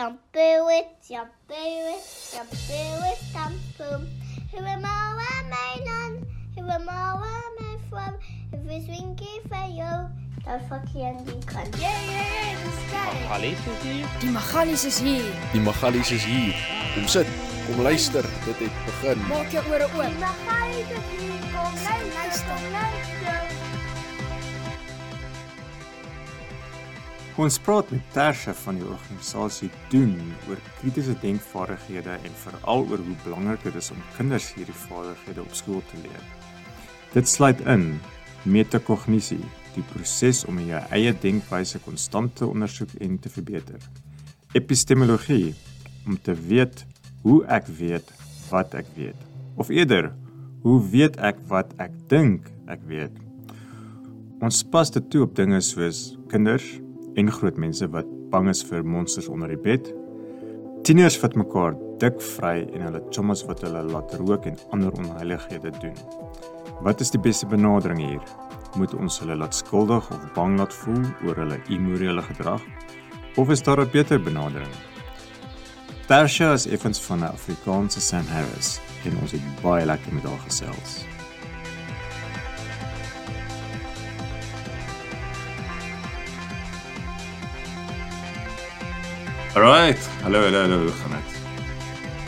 shampoo it, shampoo it, shampoo it, shampoo. Who am I, my man? Who am I, my from? If it's winky for you, dan fuck je aan die kant. Yeah, yeah, yeah, dat is hier. Die Magalies is hier. Die Magalies is hier. Kom sit, kom luister, dit het begin. Maak jou ore oop. Die Magalies is hier, kom luister, kom luister. Ons praat met Tersha van die organisasie doen oor kritiese denkvaardighede en veral oor hoe belangrik dit is om kinders hierdie vaardighede op skool te leer. Dit sluit in metakognisie, die proses om jou eie denkwyse konstant te ondersoek en te verbeter. Epistemologie, om te weet hoe ek weet wat ek weet. Of eerder, hoe weet ek wat ek dink ek weet? Ons pas dit toe op dinge soos kinders en groot mense wat bang is vir monsters onder die bed. Tieners wat mekaar dik vry en hulle chommas wat hulle laat rook en ander onheilighede doen. Wat is die beste benadering hier? Moet ons hulle laat skuldig of bang laat voel oor hulle immorele gedrag? Of is daar 'n beter benadering? Tersha is effens van 'n Afrikaanse Sam Harris en ons het baie lekker met haar gesels. Alright. Hallo, hallo, hallo, hoe gaan dit?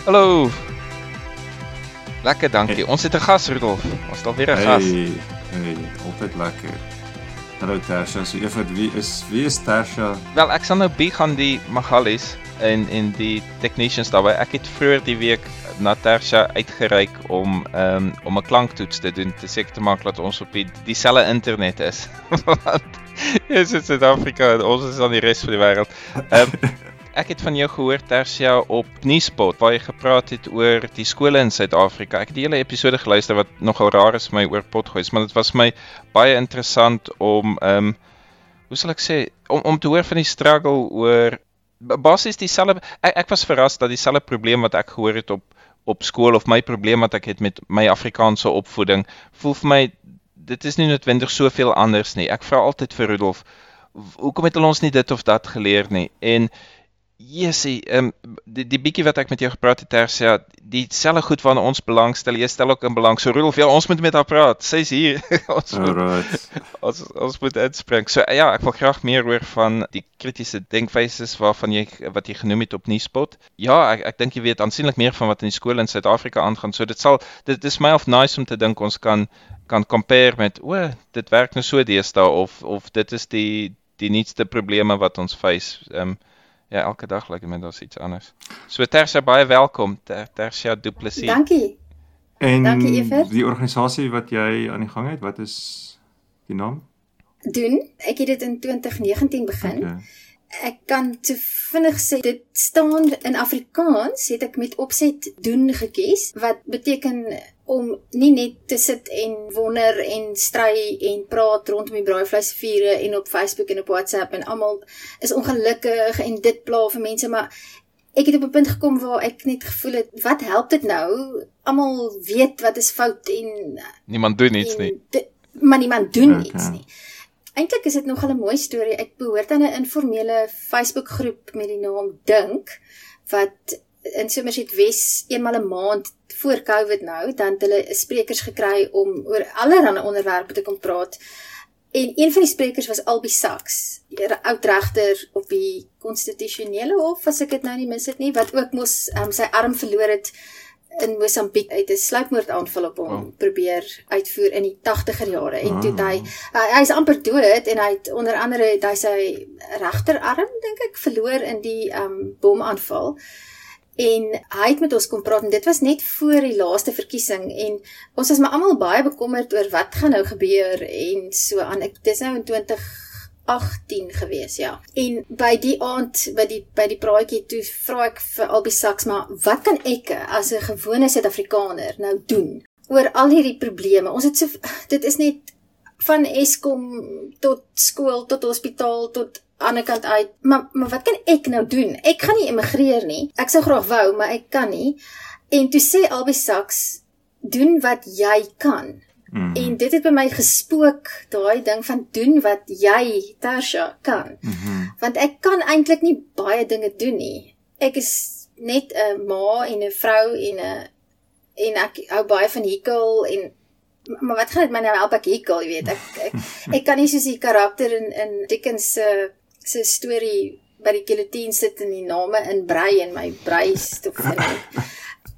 Hallo. Lekker, dankie. Ons het 'n gas, Rudolf. Ons het alweer 'n gas. Hey, hey, altyd lekker. Hallo Tersha, so eers wie is wie is Tersha? Wel, ek sal nou bieg aan die Magalies en en die technicians daarbey. Ek het vroeër die week na Tersha uitgereik om um, om 'n klanktoets te doen, te seker te maak dat ons op die dieselfde internet is. Want jy's in Suid-Afrika en ons is aan die res van die wêreld. Ehm um, Ek het van jou gehoor Tersia op Nuuspot waar jy gepraat het oor die skole in Suid-Afrika. Ek het die hele episode geluister wat nogal raar is vir my oor potgoed, maar dit was my baie interessant om ehm um, hoe sal ek sê om om te hoor van die struggle oor basies dieselfde ek, ek was verras dat dieselfde probleem wat ek gehoor het op op skool of my probleem wat ek het met my Afrikaanse opvoeding voel vir my dit is nie noodwendig soveel anders nie. Ek vra altyd vir Rudolf hoekom het hulle ons nie dit of dat geleer nie? En Jessie, um, die die bietjie wat ek met jou gepraat het Tersia, dieselfde goed waarna ons belangstel, jy stel ook in belang. So Rudolf, ja, ons moet met haar praat. Sy's hier. ons moet, Alright. ons ons moet inspring. So ja, ek wil graag meer hoor van die kritiese denkwyse waarvan jy wat jy genoem het op Nuuspot. Ja, ek ek dink jy weet aansienlik meer van wat in die skole in Suid-Afrika aangaan. So dit sal dit is my of nice om te dink ons kan kan compare met o, dit werk nou so deesdae of of dit is die die nuutste probleme wat ons face. Ehm um, Ja, elke dag lyk like, dit daar's iets anders. So Tersia baie welkom. Ter, Tersia Du Plessis. Dankie. En Dankie, Evert. die organisasie wat jy aan die gang het, wat is die naam? Doen. Ek het dit in 2019 begin. Okay. Ek kan te vinnig sê dit staan in Afrikaans het ek met opset doen gekies wat beteken om nie net te sit en wonder en stry en praat rondom die braaivleisvure en op Facebook en op WhatsApp en almal is ongelukkig en dit pla vir mense maar ek het op 'n punt gekom waar ek net gevoel het wat help dit nou almal weet wat is fout en niemand doen iets nie. Dit, maar niemand doen Okay. okay. iets nie. Eintlik is dit nogal 'n mooi storie. Ek behoort aan 'n informele Facebookgroep met die naam Dink wat in Somerset Wes eenmal 'n maand voor Covid nou, dan het hulle sprekers gekry om oor allerlei onderwerpe te kom praat. En een van die sprekers was Albie Sachs, 'n oud regter op die konstitusionele hof, as ek dit nou nie mis het nie, wat ook mos um, sy arm verloor het in Mosambiek uit 'n sluipmoordaanval op hom Oh. oh. probeer uitvoer in die 80er jare en toe het hy Ah. hy, hy is amper dood en hy het onder andere het hy sy regterarm dink ek verloor in die um bomaanval en hy het met ons kom praat en dit was net voor die laaste verkiesing en ons was maar almal baie bekommerd oor wat gaan nou gebeur en so aan. Ek dis nou in 2018 gewees ja. En by die aand by die by die praatjie toe vra ek vir Albie Sachs maar wat kan ek as 'n gewone Suid-Afrikaner nou doen oor al hierdie probleme? Ons het so dit is net van Eskom tot skool tot hospitaal tot ander kant uit. Maar maar wat kan ek nou doen? Ek gaan nie emigreer nie. Ek sou graag wou, maar ek kan nie. En toe sê Albie Sachs, doen wat jy kan. Mm. En dit het by my gespook, daai ding van doen wat jy, Tarsha, kan. Mhm. Want ek kan eintlik nie baie dinge doen nie. ek is net 'n ma en 'n vrou en 'n en ek hou baie van hekel en maar wat gaan dit my nou help ek hekel, jy weet. Ek ek, ek kan nie soos die karakter in in Dickens se se storie by die guillotine sit en die name in brei en my brei stok in.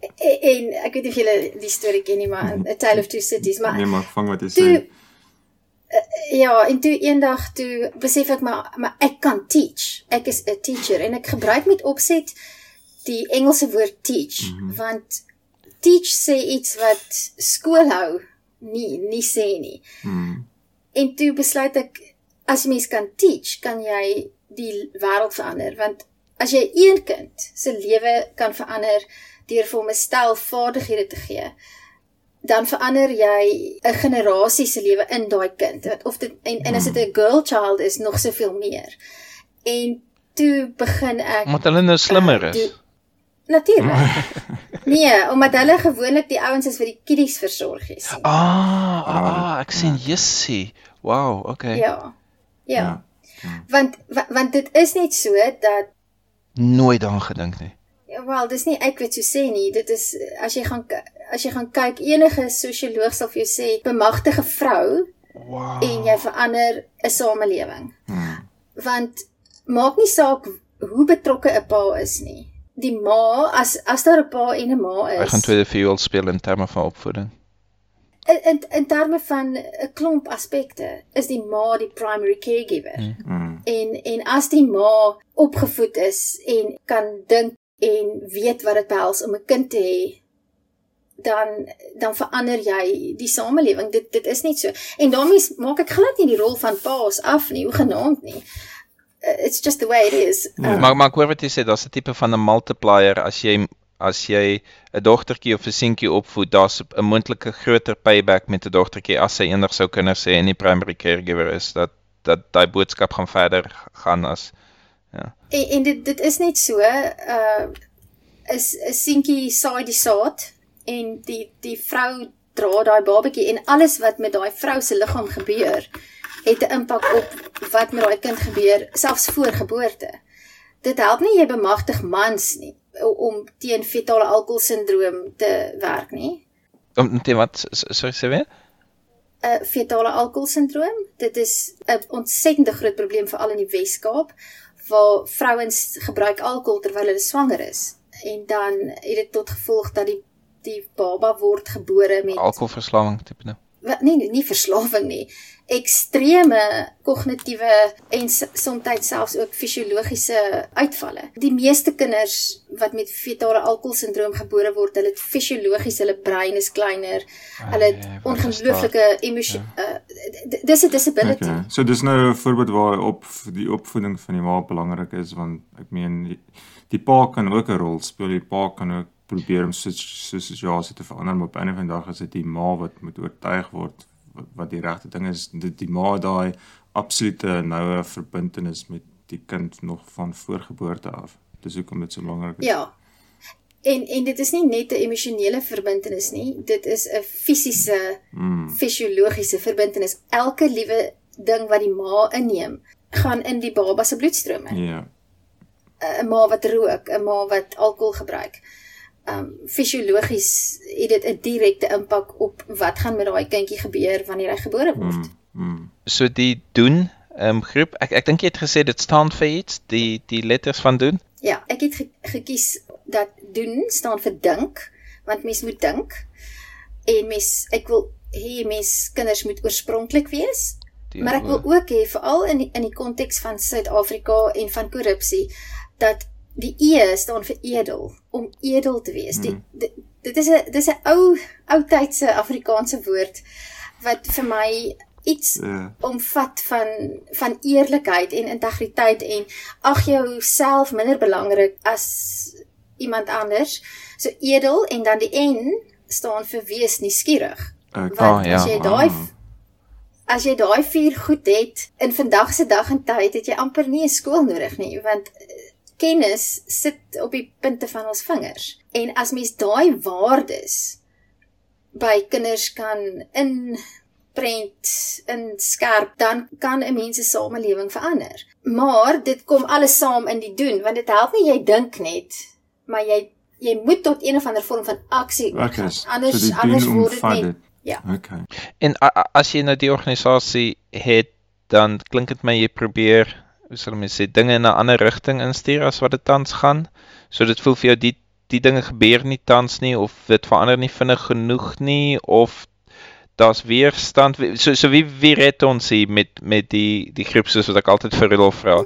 En, en ek weet nie of julle die storie ken nie, maar A Tale of Two Cities, maar Nee, maar vang wat jy sê. toe ja, en toe eendag toe besef ek maar maar ek kan teach. Ek is 'n teacher en ek gebruik met opset die Engelse woord teach mm -hmm. want teach sê iets wat skool hou nie nie sê nie. Hmm. En toe besluit ek as mens kan teach, kan jy die wêreld verander want as jy een kind se lewe kan verander deur vir hom 'n stel vaardighede te gee, dan verander jy 'n generasie se lewe in daai kind. Wat of dit en, en as dit 'n girl child is nog soveel meer. En toe begin ek Omdat hulle nou slimmer uh, is. die- Natuurlik. nee, omdat hulle gewoonlik die ouens is wat die kiddies versorg is. Ah, ah, ah, ek sien Jessie. Wow, okay. Ja. Ja. Ja. Want wa- want dit is net so dat Nooit daaraan gedink nie. ja, wel, dis nie ek weet so sê nie. Dit is as jy gaan as jy gaan kyk enige sosioloog sal vir jou sê bemagtige vrou Wow. en jy verander 'n samelewing. Hmm. Want maak nie saak hoe betrokke 'n pa is nie. Die ma as as daar 'n pa en 'n ma is. Ek gaan tweede viool speel in terme van opvoeding. In in, in terme van 'n klomp aspekte is die ma die primary caregiver. Hmm. Hmm. En en as die ma opgevoed is en kan dink en weet wat dit behels om 'n kind te hê, dan dan verander jy die samelewing. Dit dit is net so. En daarmee maak ek glad nie die rol van paas af nie, hoegenaamd nie. Uh, It's just the way it is. Ja. Um, Maar maar ek hoor wat jy sê, daar's 'n tipe van 'n multiplier as jy as jy 'n dogtertjie of 'n seentjie opvoed, daar's 'n moontlike groter payback met 'n dogtertjie as sy eendag sou kinders hê en nie primary caregiver is dat dat daai boodskap gaan verder gaan as En, en dit dit is net so, uh is 'n seentjie saai die saad en die die vrou dra daai babatjie en alles wat met daai vrou se liggaam gebeur het 'n impak op wat met daai kind gebeur selfs voor geboorte. Dit help nie jy bemagtig mans nie om teen fetale alkoholsindroom te werk nie. om teen wat sorry sê weer? 'n fetale alkoholsindroom. Dit is 'n ontsettende groot probleem veral in die Wes-Kaap waar vrouens gebruik alkohol terwyl hulle swanger is en dan het dit tot gevolg dat die die baba word gebore met Alkoholverslawing tipe nou. nee, nee, nie verslawing nie. Ekstreme kognitiewe en soms selfs ook fisiologiese uitvalle. Die meeste kinders wat met fetale alkoholsindroom gebore word, hulle het fisiologies, hulle brein is kleiner. Hulle het ja, wat ongelooflike emosie uh, d- dis 'n disability. Okay. So dis nou 'n voorbeeld waar op die opvoeding van die ma belangrik is want ek meen die, die pa kan ook 'n rol speel. Die pa kan ook probeer om so so situasie te verander, maar op 'n einde van die dag is dit die ma wat moet oortuig word wat, die regte ding is. Dit die ma daai absolute noue verbintenis met die kind nog van voorgeboorte af. Dis hoekom dit so belangrik is. Ja. En en dit is nie net 'n emosionele verbintenis nie, dit is 'n fisiese, Mm. fisiologiese verbintenis. Elke liewe ding wat die ma inneem, gaan in die baba se bloedstrome. Ja. 'n ma wat rook, 'n ma wat alkohol gebruik. Um fisiologies het dit 'n direkte impak op wat gaan met daai kindjie gebeur wanneer hy gebore word. Mm. Mm. So die doen um, groep. Ek ek dink jy het gesê dit staan vir iets, die die letters van doen. Ja, ek het ge gekies dat doen staan vir dink, want mens moet dink. En mens ek wil hê mens kinders moet oorspronklik wees, Die maar ek wil ook hê veral in die, in die konteks van Suid-Afrika en van korrupsie dat die E staan vir edel, om edel te wees. Die, dit, dit is 'n dis 'n ou ou tydse Afrikaanse woord wat vir my iets Ja. omvat van van eerlikheid en integriteit en ag jouself minder belangrik as iemand anders. So edel en dan die N staan vir wees nuuskierig. Ek Want Ah, ja. as jy daai Ah. as jy daai vier goed het in vandag se dag en tyd het jy amper nie 'n skool nodig nie want kennis sit op die punte van ons vingers. En as mens daai waardes by kinders kan in prent in skerp, dan kan 'n mens se samelewing verander. Maar dit kom alles saam in die doen, want dit help nie jy dink net, maar jy jy moet tot een of ander vorm van aksie Okay, anders so anders doen word dit net dit. ja. Okay. En a, a, as jy nou die organisasie het, dan klink dit my jy probeer, hoe sal mens sê, dinge in 'n ander rigting instuur as wat dit tans gaan. So dit voel vir jou die die dinge gebeur nie tans nie of dit verander nie vinnig genoeg nie of daar's weerstand. So so wie wie red ons hier met met die die groep soos wat ek altyd vir hulle vra.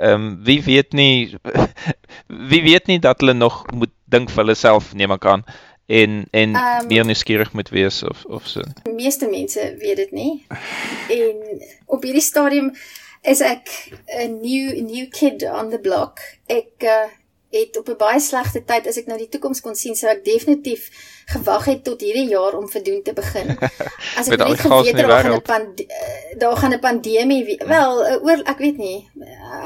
Ehm um, wie weet nie wie weet nie dat hulle nog moet dink vir hulle self neem ek aan en en Ehm, meer nuuskierig moet wees of of so. Die meeste mense weet dit nie. En op hierdie stadium is ek 'n new new kid on the block. Ek uh, het op 'n baie slegte tyd as ek nou die toekoms kon sien, sou ek definitief gewag het tot hierdie jaar om verdoen te begin. As ek net geweet het daar gaan 'n wêreld. pand daar gaan 'n pandemie we- wel uh, oor ek weet nie.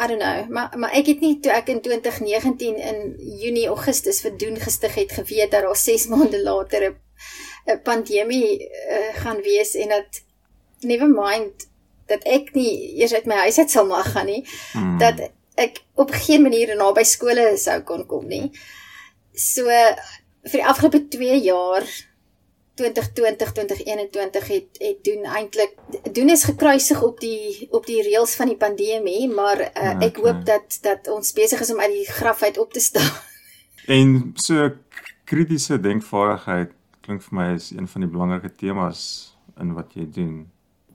I don't know, maar maar ek het nie toe ek in 2019 in Junie Augustus verdoen gestig het geweet dat daar 6 maande later 'n pandemie uh, gaan wees en dat never mind dat ek nie eers uit my huis uit sal mag gaan nie Hmm. dat ek op geen manier naby skole sou kon kom nie. So vir die afgelope 2 jaar 2020 2021 het het doen eintlik doen is gekruisig op die op die reëls van die pandemie, maar uh, ek Okay. hoop dat dat ons besig is om uit die graf uit op te staan. En so kritiese denkvaardigheid klink vir my is een van die belangrike temas in wat jy doen.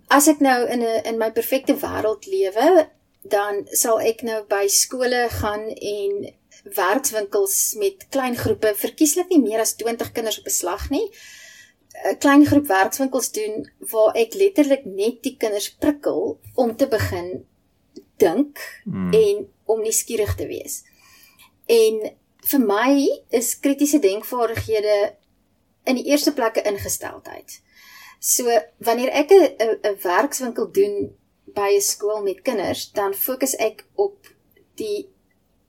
As ek nou in 'n in my perfekte wêreld lewe, dan sal ek nou by skole gaan en werkswinkels met klein groepe, verkieslik nie meer as 20 kinders op 'n slag nie. 'n Klein groep werkswinkels doen waar ek letterlik net die kinders prikkel om te begin dink Hmm. en om nuuskierig te wees. En vir my is kritiese denkvaardighede in die eerste plek 'n ingesteldheid. So wanneer ek 'n 'n werkswinkel doen by 'n skool met kinders, dan fokus ek op die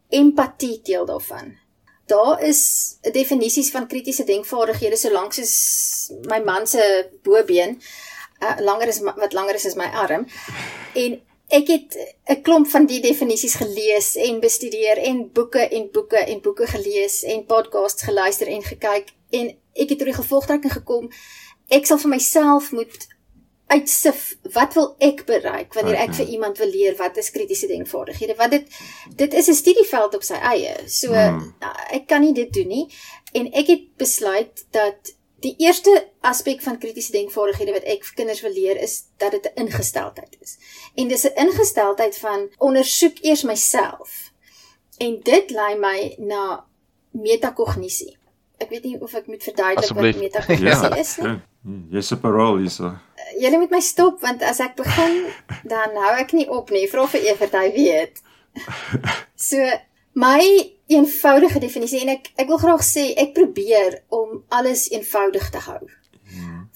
empatie deel daarvan. Daar is definisies van kritiese denkvaardighede solank soos my man se bobeen uh, langer is wat langer is as my arm. En ek het 'n klomp van die definisies gelees en bestudeer en boeke en boeke en boeke gelees en podcasts geluister en gekyk en ek het tot die gevolgtrekking gekom ek sal vir myself moet uitsif wat wil ek bereik wanneer ek Okay. vir iemand wil leer wat is kritiese denkvaardighede want dit dit is 'n studieveld op sy eie. So Hmm. ek kan nie dit doen nie. En ek het besluit dat die eerste aspek van kritiese denkvaardighede wat ek vir kinders wil leer is dat dit 'n ingesteldheid is. En dis 'n ingesteldheid van ondersoek eers myself. En dit lei my na metakognisie ek weet nie of ek moet verduidelik Asseblief. wat metakognisie is nie ja, jy's op 'n rol hierso. Julle moet my stop want as ek begin dan hou ek nie op nie. Vra vir Evert, hy weet. So my eenvoudige definisie en ek ek wil graag sê ek probeer om alles eenvoudig te hou.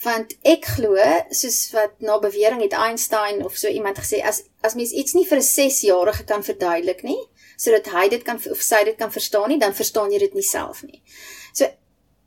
Want ek glo soos wat na bewering het Einstein of so iemand gesê as as mens iets nie vir 'n 6-jarige kan verduidelik nie sodat hy dit kan of sy dit kan verstaan nie, dan verstaan jy dit nie self nie.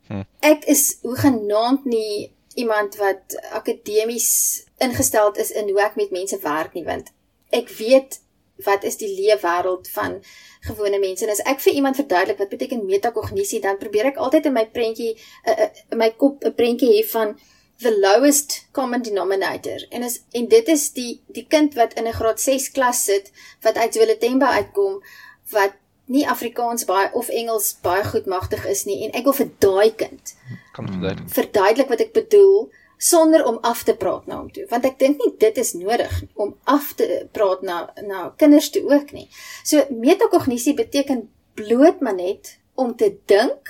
So ek is hoegenaamd nie iemand wat akademies ingestel is in hoe ek met mense werk nie want ek weet wat is die leefwêreld van gewone mense. En as ek vir iemand verduidelik wat beteken metakognisie dan probeer ek altyd in my prentjie uh, in my kop 'n prentjie hê van the lowest common denominator. En is en dit is die die kind wat in 'n graad 6 klas sit wat uit Zwelitemba uitkom wat nie Afrikaans baie of Engels baie goed magtig is nie en ek wil vir daai kind Kan verduidelik. verduidelik wat ek bedoel sonder om af te praat na hom toe want ek dink nie dit is nodig om af te praat na na kinders toe ook nie. So metakognisie beteken bloot maar net om te dink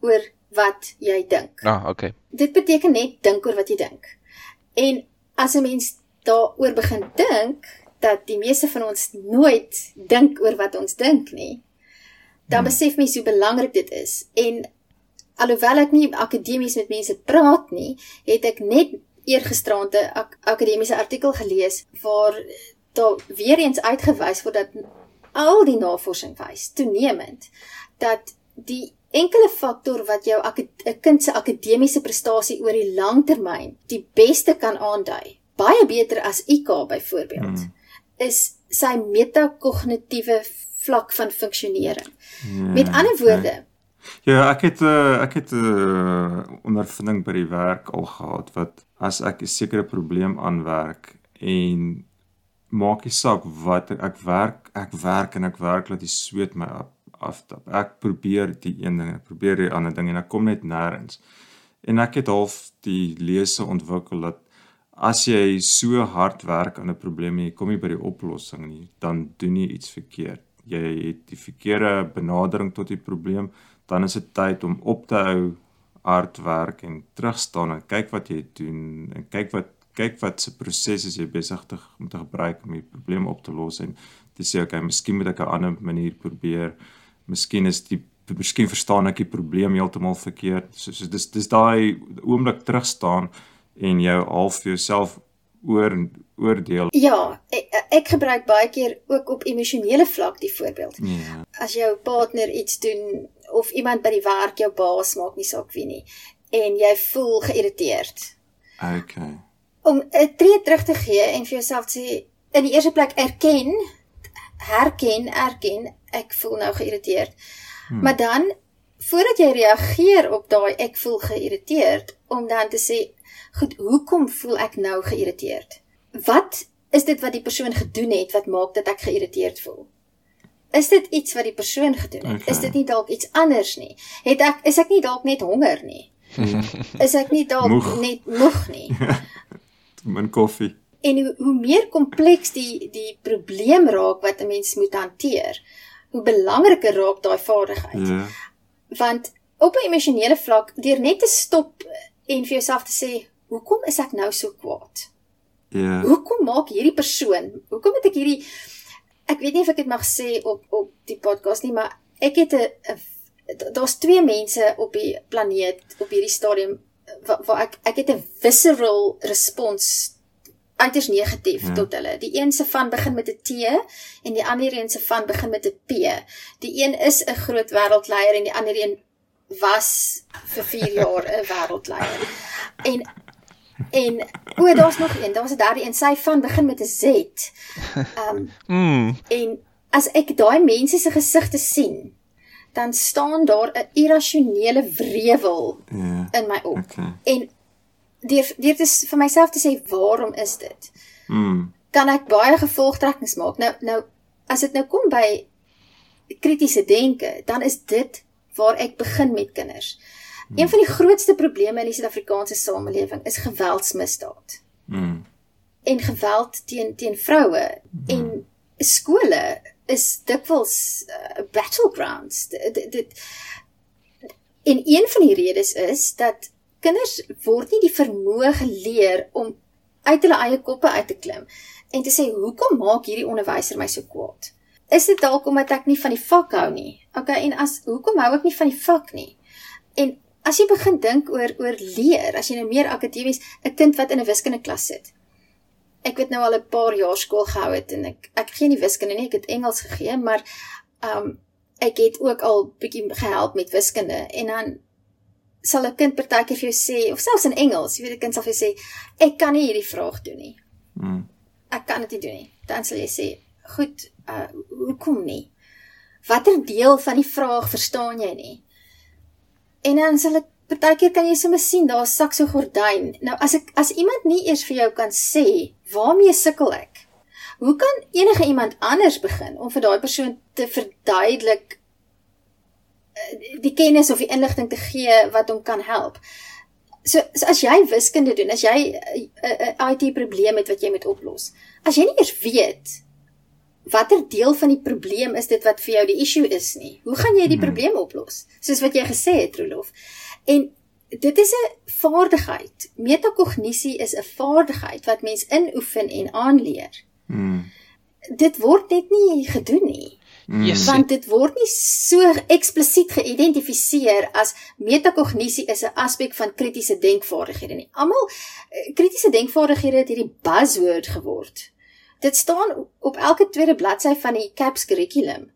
oor wat jy dink. Ah, okay. Dit beteken net dink oor wat jy dink. En as 'n mens daaroor begin dink dat die meeste van ons nooit dink oor wat ons dink nie, dan besef mens hoe belangrik dit is. En alhoewel ek nie akademies met mense praat nie, het ek net eergisteraand 'n ak akademiese artikel gelees waar daar weer eens uitgewys word dat al die navorsing wys toenemend dat die enkele faktor wat jou 'n kind se akademiese prestasie oor die lang termyn die beste kan aandui, baie beter as IQ byvoorbeeld, hmm. Is sy metakognitiewe vlak van funksionering. Ja, Met ander woorde, ja. Ja, ek het uh, ek het 'n uh, ondervinding by die werk al gehad wat as ek 'n sekere probleem aanwerk en maak nie saak wat ek werk, ek werk en ek werk laat die sweet my aftap. Ek probeer die een ding, ek probeer die ander ding en ek kom net nêrens. En ek het half die lese ontwikkel dat as jy so hard werk aan 'n probleem en jy kom nie by die oplossing nie, dan doen jy iets verkeerd. Jy het die verkeerde benadering tot die probleem dan is dit tyd om op te hou hard werk en terugstaan en kyk wat jy doen en kyk wat kyk wat se proses is jy besig te om te gebruik om die probleem op te los en te sê okay, miskien moet ek 'n ander manier probeer. Miskien is die miskien verstaan ek die probleem heeltemal verkeerd. So, so dis dis daai oomblik terugstaan en jou half vir jouself oor oordeel. Ja, ek, ek gebruik baie keer ook op emosionele vlak die voorbeeld. Ja. As jou partner iets doen of iemand by die werk jou baas maak nie saak wie nie en jy voel geïrriteerd. Okay. Om 'n tree terug te gee en vir jouself sê in die eerste plek erken, herken, erken ek voel nou geïrriteerd. Hmm. Maar dan voordat jy reageer op daai ek voel geïrriteerd om dan te sê goed, hoekom voel ek nou geïrriteerd? Wat is dit wat die persoon gedoen het wat maak dat ek geïrriteerd voel? Is dit iets wat die persoon gedoen het? Okay. Is dit nie dalk iets anders nie? Het ek is ek nie dalk net honger nie? is ek nie dalk moeg. net moeg nie? Min koffie. En hoe, hoe meer kompleks die die probleem raak wat 'n mens moet hanteer, hoe belangriker raak daai vaardigheid. Ja. Want op 'n emosionele vlak, deur net te stop en vir jouself te sê, "Hoekom is ek nou so kwaad?" Ja. Hoekom maak hierdie persoon? Hoekom het ek hierdie ek weet nie of ek dit mag sê op op die podcast nie, maar ek het 'n daar's twee mense op die planeet op hierdie stadium waar, waar ek ek het 'n visceral respons uiters negatief ja. tot hulle. Die een se van begin met 'n T en die ander een se van begin met 'n P. Die een is 'n groot wêreldleier en die ander een was vir 4 jaar 'n wêreldleier. En En o, daar's nog een, daar's 'n derde een, sy van begin met 'n Z. Ehm um, mm. en as ek daai mense se gesigte sien, dan staan daar 'n irrasionele wrevel yeah, ja, in my op. Okay. En deur deur dit vir myself te sê, waarom is dit? Mm. Kan ek baie gevolgtrekkings maak? Nou nou as dit nou kom by kritiese denke, dan is dit waar ek begin met kinders. Een van die grootste probleme in die Suid-Afrikaanse samelewing is geweldsmisdaad. Mm. En geweld teen teen vroue mm. en skole is dikwels uh, battlegrounds. Dit en een van die redes is dat kinders word nie die vermoë geleer om uit hulle eie koppe uit te klim en te sê hoekom maak hierdie onderwyser my so kwaad? Is dit dalk omdat ek nie van die vak hou nie? Okay, en as hoekom hou ek nie van die vak nie? En as jy begin dink oor oor leer, as jy nou meer akademies 'n kind wat in 'n wiskunde klas sit. Ek het nou al 'n paar jaar skool gehou het en ek ek gee nie wiskunde nie, ek het Engels gegee, maar um ek het ook al bietjie gehelp met wiskunde en dan sal 'n kind partykeer vir jou sê of selfs in Engels, jy weet 'n kind sal vir jou sê ek kan nie hierdie vraag doen nie. Mm. Ek kan dit nie doen nie. Dan sal jy sê, "Goed, uh hoekom nie?" Watter deel van die vraag verstaan jy nie? En dan sal ek partykeer kan jy sommer sien daar sak so gordyn. Nou as ek as iemand nie eers vir jou kan sê waarmee sukkel ek. Hoe kan enige iemand anders begin om vir daai persoon te verduidelik eh, die kennis of die inligting te gee wat hom kan help? So, so as jy wiskunde doen, as jy 'n uh, uh, uh, IT probleem het wat jy moet oplos. As jy nie eers weet watter deel van die probleem is dit wat vir jou die issue is nie. Hoe gaan jy die hmm. probleem oplos? Soos wat jy gesê het, Rolof. En dit is 'n vaardigheid. Metakognisie is 'n vaardigheid wat mens inoefen en aanleer. Hmm. Dit word net nie gedoen nie. Hmm. Yes. Want dit word nie so eksplisiet geïdentifiseer as metakognisie is 'n aspek van kritiese denkvaardighede nie. Almal eh, kritiese denkvaardighede het hierdie buzzword geword dit staan op elke tweede bladsy van die CAPS kurrikulum.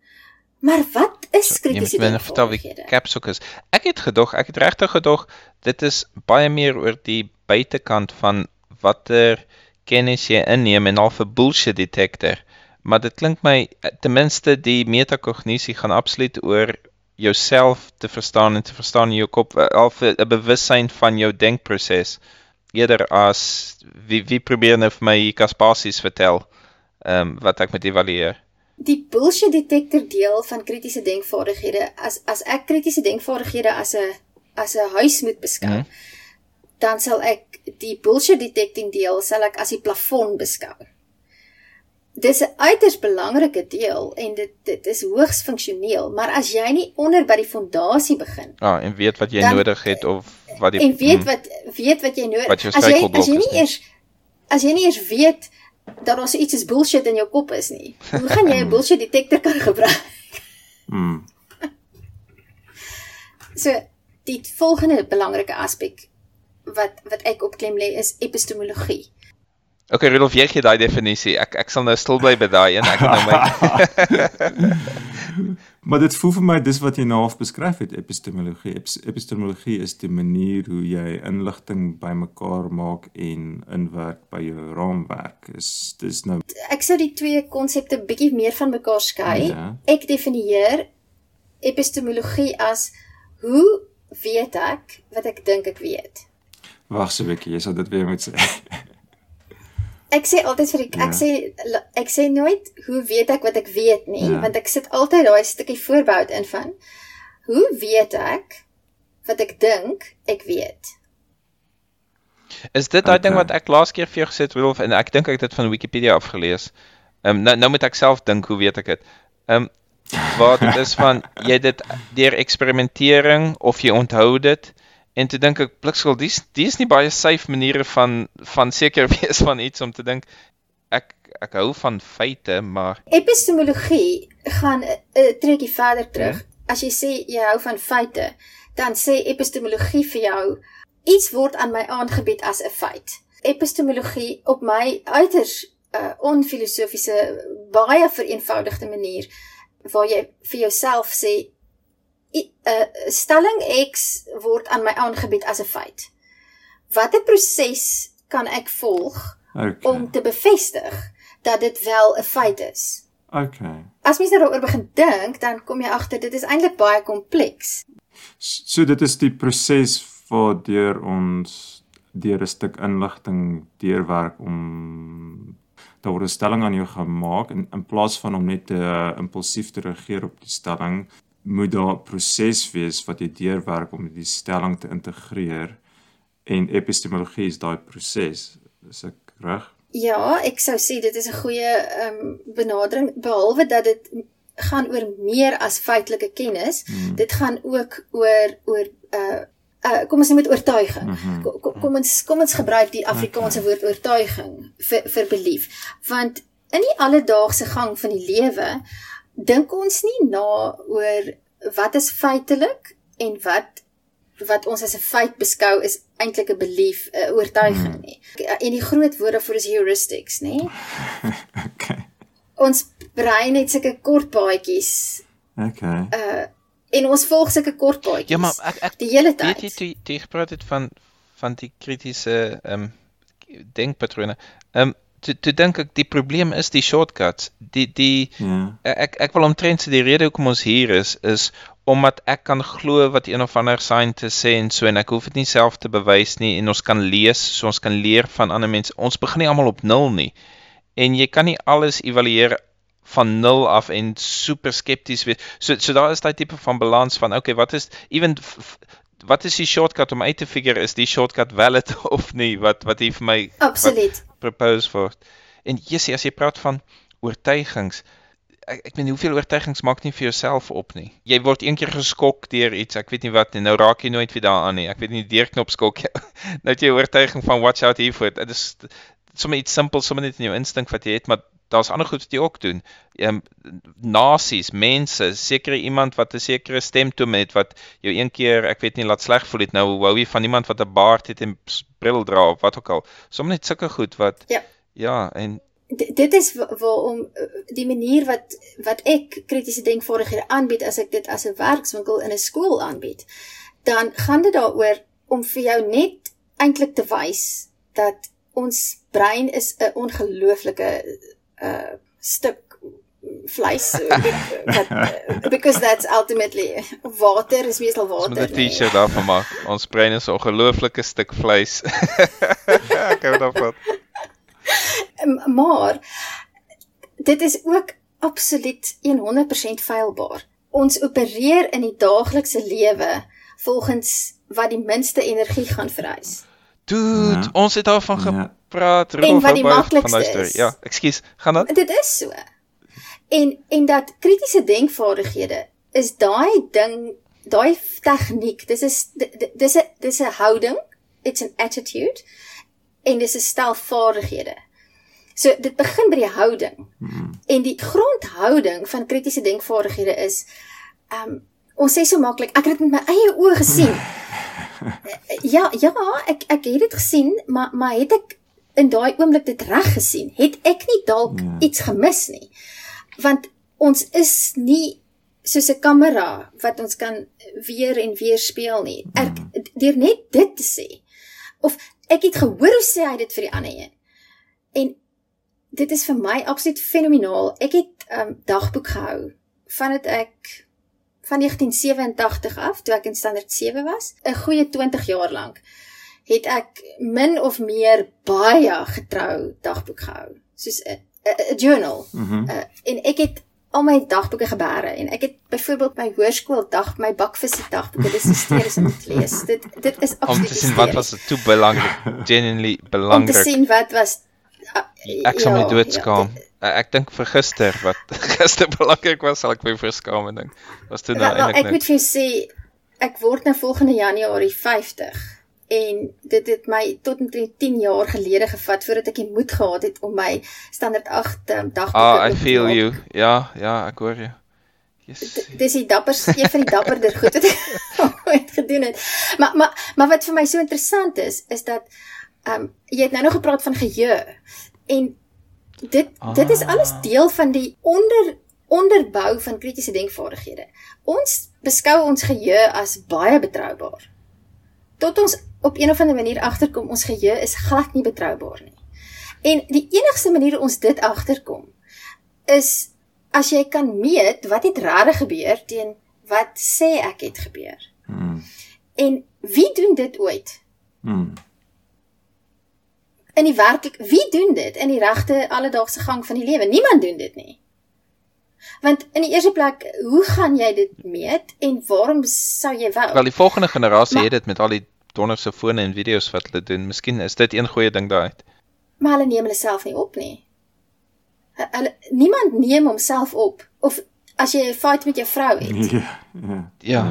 Maar wat is kritiese Jy moet vertel wie capsock is. Ek het gedog, ek het regtig gedog dit is baie meer oor die buitekant van watter kennis jy inneem en al 'n bullshit detector. Maar dit klink my ten minste die metakognisie gaan absoluut oor jouself te verstaan en te verstaan in jou kop al 'n bewussyn van jou denkproses eerder as wie wie probeer nou vir my Kaspasies vertel ehm um, wat ek moet evalueer die bullshit detector deel van kritiese denkvaardighede as as ek kritiese denkvaardighede as 'n as 'n huis moet beskou mm dan sal ek die bullshit detecting deel sal ek as die plafon beskou. Dis 'n uiters belangrike deel en dit dit is hoogs funksioneel, maar as jy nie onder by die fondasie begin. Ja, ah, en weet wat jy dan, nodig het of wat die En weet mm, wat weet wat jy nodig. As jy as jy nie eers as jy nie eers weet dat daar so iets is bullshit in jou kop is nie. Hoe gaan jy 'n bullshit detector kan gebruik? Mm. so die volgende belangrike aspek wat wat ek opklem lê is epistemologie. OK Rudolf, jy gee daai definisie. Ek ek sal nou stil bly by daai een. Ek nou my Maar dit voel vir my dis wat jy nou half beskryf het epistemologie. Epistemologie is die manier hoe jy inligting bymekaar maak en inwerk by jou raamwerk. Is dis nou Ek sou die twee konsepte bietjie meer van mekaar skei. Ja. Ek definieer epistemologie as hoe weet ek wat ek dink ek weet. Wag so 'n bietjie, jy sal dit weer moet sê. Ek sê altyd vir ek, ja. ek sê ek sê nooit hoe weet ek wat ek weet nie, ja. want ek sit altyd daai stukkie voorbou in van hoe weet ek wat ek dink ek weet. Is dit daai okay. ding wat ek laas keer vir jou gesê het Wolf en ek dink ek het dit van Wikipedia afgelees. Ehm um, nou nou moet ek self dink hoe weet ek dit. Ehm um, wat is van jy dit deur eksperimentering of jy onthou dit? En toe dink ek blikskil dis dis nie baie safe maniere van van seker wees van iets om te dink ek ek hou van feite maar epistemologie gaan 'n trekkie verder terug. Ja? As jy sê jy hou van feite, dan sê epistemologie vir jou iets word aan my aangebied as 'n feit. Epistemologie op my uiters uh, onfilosofiese baie vereenvoudigde manier waar jy vir jouself sê uh, stelling X word aan my aangebied as 'n feit. Watter proses kan ek volg okay. om te bevestig dat dit wel 'n feit is? Okay. As mens nou daaroor begin dink, dan kom jy agter dit is eintlik baie kompleks. So dit is die proses waardeur ons deur 'n stuk inligting deurwerk om daar word 'n stelling aan jou gemaak en in plaas van om net te uh, impulsief te reageer op die stelling, moet daar 'n proses wees wat jy deurwerk om die stelling te integreer en epistemologie is daai proses. Is ek reg? Ja, ek sou sê dit is 'n goeie ehm um, benadering behalwe dat dit gaan oor meer as feitelike kennis. Hmm. Dit gaan ook oor oor uh uh kom ons sê met oortuiging. Hmm. Kom, kom ons kom ons gebruik die Afrikaanse woord oortuiging vir vir belief. Want in die alledaagse gang van die lewe dink ons nie na oor wat is feitelik en wat wat ons as 'n feit beskou is eintlik 'n belief, 'n oortuiging hmm. nie. En die groot woorde vir is heuristics, nê? okay. Ons brein het sulke kort paadjies. Okay. Uh en ons volg sulke kort paadjies. Ja, maar ek ek die hele tyd. Weet jy jy gepraat het van van die kritiese ehm um, denkpatrone. Ehm um, toe toe dink ek die probleem is die shortcuts. Die die ja. ek ek wil omtrent sê die rede hoekom ons hier is is omdat ek kan glo wat een of ander scientist sê en so en ek hoef dit nie self te bewys nie en ons kan lees, so ons kan leer van ander mense. Ons begin nie almal op nul nie. En jy kan nie alles evalueer van nul af en super skepties wees. So so daar is daai tipe van balans van okay, wat is even wat is die shortcut om uit te figure is die shortcut valid of nie wat wat hier vir my Absoluut propose word. En Jessie, as jy praat van oortuigings, ek ek weet hoeveel oortuigings maak nie vir jouself op nie. Jy word een keer geskok deur iets, ek weet nie wat nie. Nou raak jy nooit weer daaraan nie. Ek weet nie die deurknop skok jou. nou het jy oortuiging van watch out hiervoor. Dit is sommer iets simpel, sommer net in jou instink wat jy het, maar daar's ander goed wat jy ook doen. Ehm nasies, mense, seker iemand wat 'n sekere stemtoon het wat jou een keer, ek weet nie, laat sleg voel het. Nou wou jy van iemand wat 'n baard het en bril dra of wat ook al. Sommige net sulke goed wat Ja. Ja, en dit is waarom die manier wat wat ek kritiese denkvaardighede aanbied as ek dit as 'n werkswinkel in 'n skool aanbied, dan gaan dit daaroor om vir jou net eintlik te wys dat ons brein is 'n ongelooflike uh stuk vleis dat because that's ultimately water is meestal water. Ons moet 'n T-shirt daarvan maak. Ons brein is 'n ongelooflike stuk vleis. ek hou daarvan. Maar dit is ook absoluut 100% feilbaar. Ons opereer in die daaglikse lewe volgens wat die minste energie gaan vereis. Dude, ja. ons het daarvan ja. gepraat, Rudolf van luister. Ja, ekskuus, gaan dan. Dit is so. En en dat kritiese denkvaardighede is daai ding, daai tegniek. Dis is dis 'n dis 'n houding. It's an attitude en dis 'n stel vaardighede. So dit begin by die houding. Hmm. En die grondhouding van kritiese denkvaardighede is um ons sê so maklik, ek het dit met my eie oë gesien. ja, ja, ek ek het dit gesien, maar maar het ek in daai oomblik dit reg gesien? Het ek nie dalk hmm. iets gemis nie? want ons is nie soos 'n kamera wat ons kan weer en weer speel nie. Ek mm. deur net dit te sê of ek het gehoor hoe sê hy dit vir die ander een. En dit is vir my absoluut fenomenaal. Ek het 'n um, dagboek gehou vandat ek van 1987 af toe ek in standaard 7 was, 'n goeie 20 jaar lank het ek min of meer baie getrou dagboek gehou. Soos 'n journal. Mm -hmm. uh, en ek het al my dagboeke gebeere en ek het byvoorbeeld my hoërskool dag, my bakvisie dagboeke, dis hysteries om te lees. Dit dit is absoluut om te sien wat was toe belangrik, genuinely belangrik. Om te sien wat was uh, ek sou ja, my doodskaam. Ja, ek dink vir gister wat gister belangrik was, sal ek my verskaam en dink. Was toe nou eintlik Ek moet vir jou sê ek word nou volgende Januarie 50 en dit het my tot omtrent 10 jaar gelede gevat voordat ek die moed gehad het om my standaard 8 um, dagboek ah, I feel you. Ja, ja, ek hoor jou. Yes. Dis die dappers, een van die dapperder goed wat ek ooit gedoen het. Maar maar maar wat vir my so interessant is, is dat ehm um, jy het nou nog gepraat van geheue en dit ah. dit is alles ah. deel van die onder onderbou van kritiese denkvaardighede. Ons beskou ons geheue as baie betroubaar. Tot ons op een of ander manier agterkom ons geheue is glad nie betroubaar nie. En die enigste manier ons dit agterkom is as jy kan meet wat het regtig gebeur teen wat sê ek het gebeur. Hmm. En wie doen dit ooit? Hmm. In die werklik wie doen dit in die regte alledaagse gang van die lewe? Niemand doen dit nie. Want in die eerste plek, hoe gaan jy dit meet en waarom sou jy wou? Wel, die volgende generasie maar, het dit met al die donderse fone en video's wat hulle doen. Miskien is dit een goeie ding daai. Maar hulle neem hulle self nie op nie. Hulle niemand neem homself op of as jy 'n fight met jou vrou het. Ja. Ja. Ja,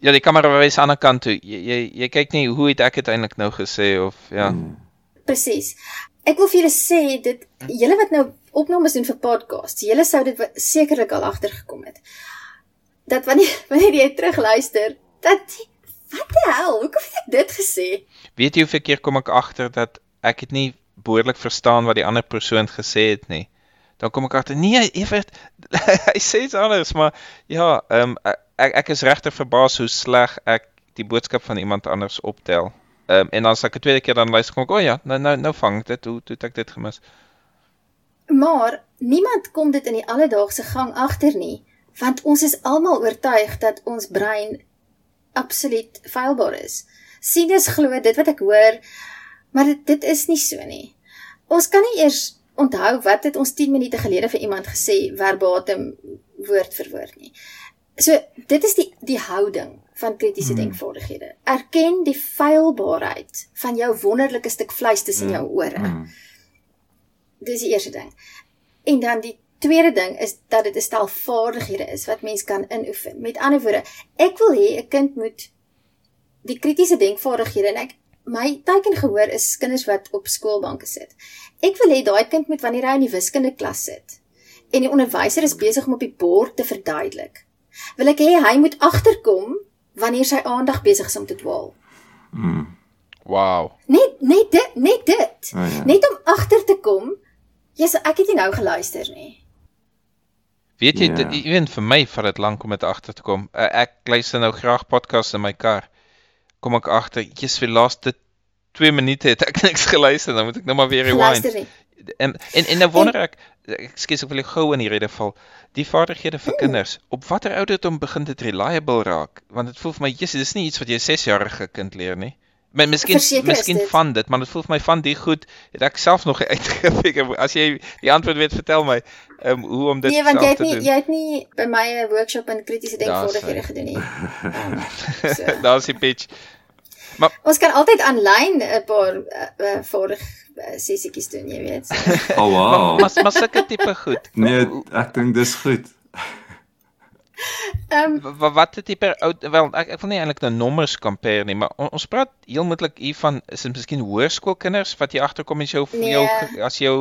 ja die kamera wys aan die kant toe. Jy jy, jy kyk nie hoe het ek uiteindelik nou gesê of ja. Hmm. Presies. Ek wil vir julle sê dit julle wat nou opnames doen vir podcasts, julle sou dit sekerlik al agtergekom het. Dat wanneer wanneer jy terugluister, dat Wat die hel? Hoekom het ek dit gesê? Weet jy hoeveel keer kom ek agter dat ek het nie behoorlik verstaan wat die ander persoon gesê het nie. Dan kom ek agter, nee, Evert, hy sê iets anders, maar ja, ehm um, ek ek is regtig verbaas hoe sleg ek die boodskap van iemand anders optel. Um, en dan as ek 'n tweede keer dan luister kom ek, o oh ja, nou nou nou vang dit, hoe toe ek dit gemis. Maar niemand kom dit in die alledaagse gang agter nie, want ons is almal oortuig dat ons brein absoluut feilbaar is. Sinus glo dit wat ek hoor, maar dit dit is nie so nie. Ons kan nie eers onthou wat het ons 10 minute gelede vir iemand gesê verbatim woord vir woord nie. So dit is die die houding van kritiese hmm. denkvaardighede. Erken die feilbaarheid van jou wonderlike stuk vleis tussen hmm. jou ore. Hmm. Dis die eerste ding. En dan die tweede ding is dat dit 'n stel vaardighede is wat mens kan inoefen. Met ander woorde, ek wil hê 'n kind moet die kritiese denkvaardighede en ek my teken gehoor is kinders wat op skoolbanke sit. Ek wil hê daai kind moet wanneer hy in die wiskunde klas sit en die onderwyser is besig om op die bord te verduidelik. Wil ek hê hy moet agterkom wanneer sy aandag besig is om te dwaal. Mm. Wow. Net net dit, net dit. Oh, ja. Net om agter te kom Ja, so ek het nie nou geluister nie. Weet jy, Ja. dit ewen vir my vat dit lank om dit agter te kom. Uh, ek luister nou graag podcasts in my kar. Kom ek agter, jy's vir laaste 2 minute het ek niks geluister, dan moet ek nou maar weer rewind. Luister nie. En en en nou wonder ek, ekskuus ek wil jou gou in die rede val. Die vaardighede vir kinders, op watter ouderdom begin dit reliable raak? Want dit voel vir my, Jesus, dis nie iets wat jy 'n 6-jarige kind leer nie. Maar miskien miskien dit. van dit, maar dit voel vir my van die goed het ek self nog uitgefigure. As jy die antwoord weet, vertel my ehm um, hoe om dit Nee, want jy self het te nie doen. jy het nie by my 'n workshop in kritiese denkvaardighede gedoen nie. Um, so. Daar's die pitch. Ons kan altyd aanlyn 'n paar uh, uh, vaardig uh, sessietjies doen, jy weet. So. Oh Maar wow. maar, maar sulke tipe goed. Nee, ek dink dis goed. Ehm Wat wat het tipe oud wel ek ek wil nie eintlik nou nommers compare nie, maar on, ons praat heel moeilik hier van is dit miskien hoërskoolkinders wat jy agterkom as jou Nee. jou as jou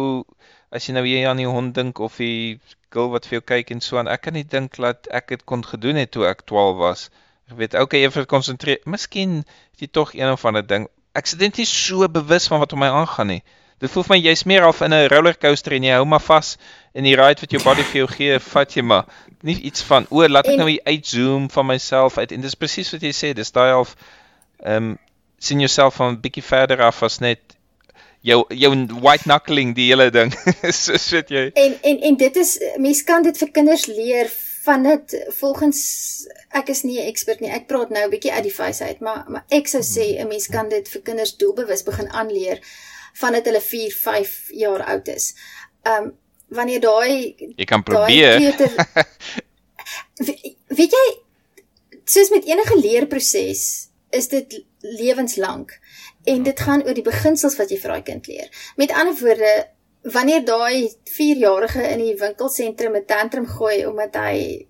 as jy nou hier aan die hond dink of die girl wat vir jou kyk en so aan. Ek kan nie dink dat ek dit kon gedoen het toe ek 12 was. Ek weet okay, even konsentreer. Miskien het jy tog een of ander ding. Ek sit net nie so bewus van wat om my aangaan nie. Dit voel vir my jy's meer al in 'n rollercoaster en jy hou maar vas in die ride wat jou body vir jou gee, vat jy maar. Nie iets van o, laat ek En- nou hier uitzoom van myself uit en dis presies wat jy sê, dis daai half ehm um, sien jouself van 'n bietjie verder af as net jou jou white knuckling die hele ding. so sit jy. en en en dit is mens kan dit vir kinders leer van dit volgens ek is nie 'n ekspert nie. Ek praat nou 'n bietjie uit die face uit, maar maar ek sou sê 'n mens kan dit vir kinders doelbewus begin aanleer vandat hulle 4, 5 jaar oud is. Um wanneer daai Jy kan probeer. kleuter We- weet jy soos met enige leerproses is dit lewenslank en dit gaan oor die beginsels wat jy vir daai kind leer. Met ander woorde, wanneer daai 4-jarige in die winkelsentrum 'n tantrum gooi omdat hy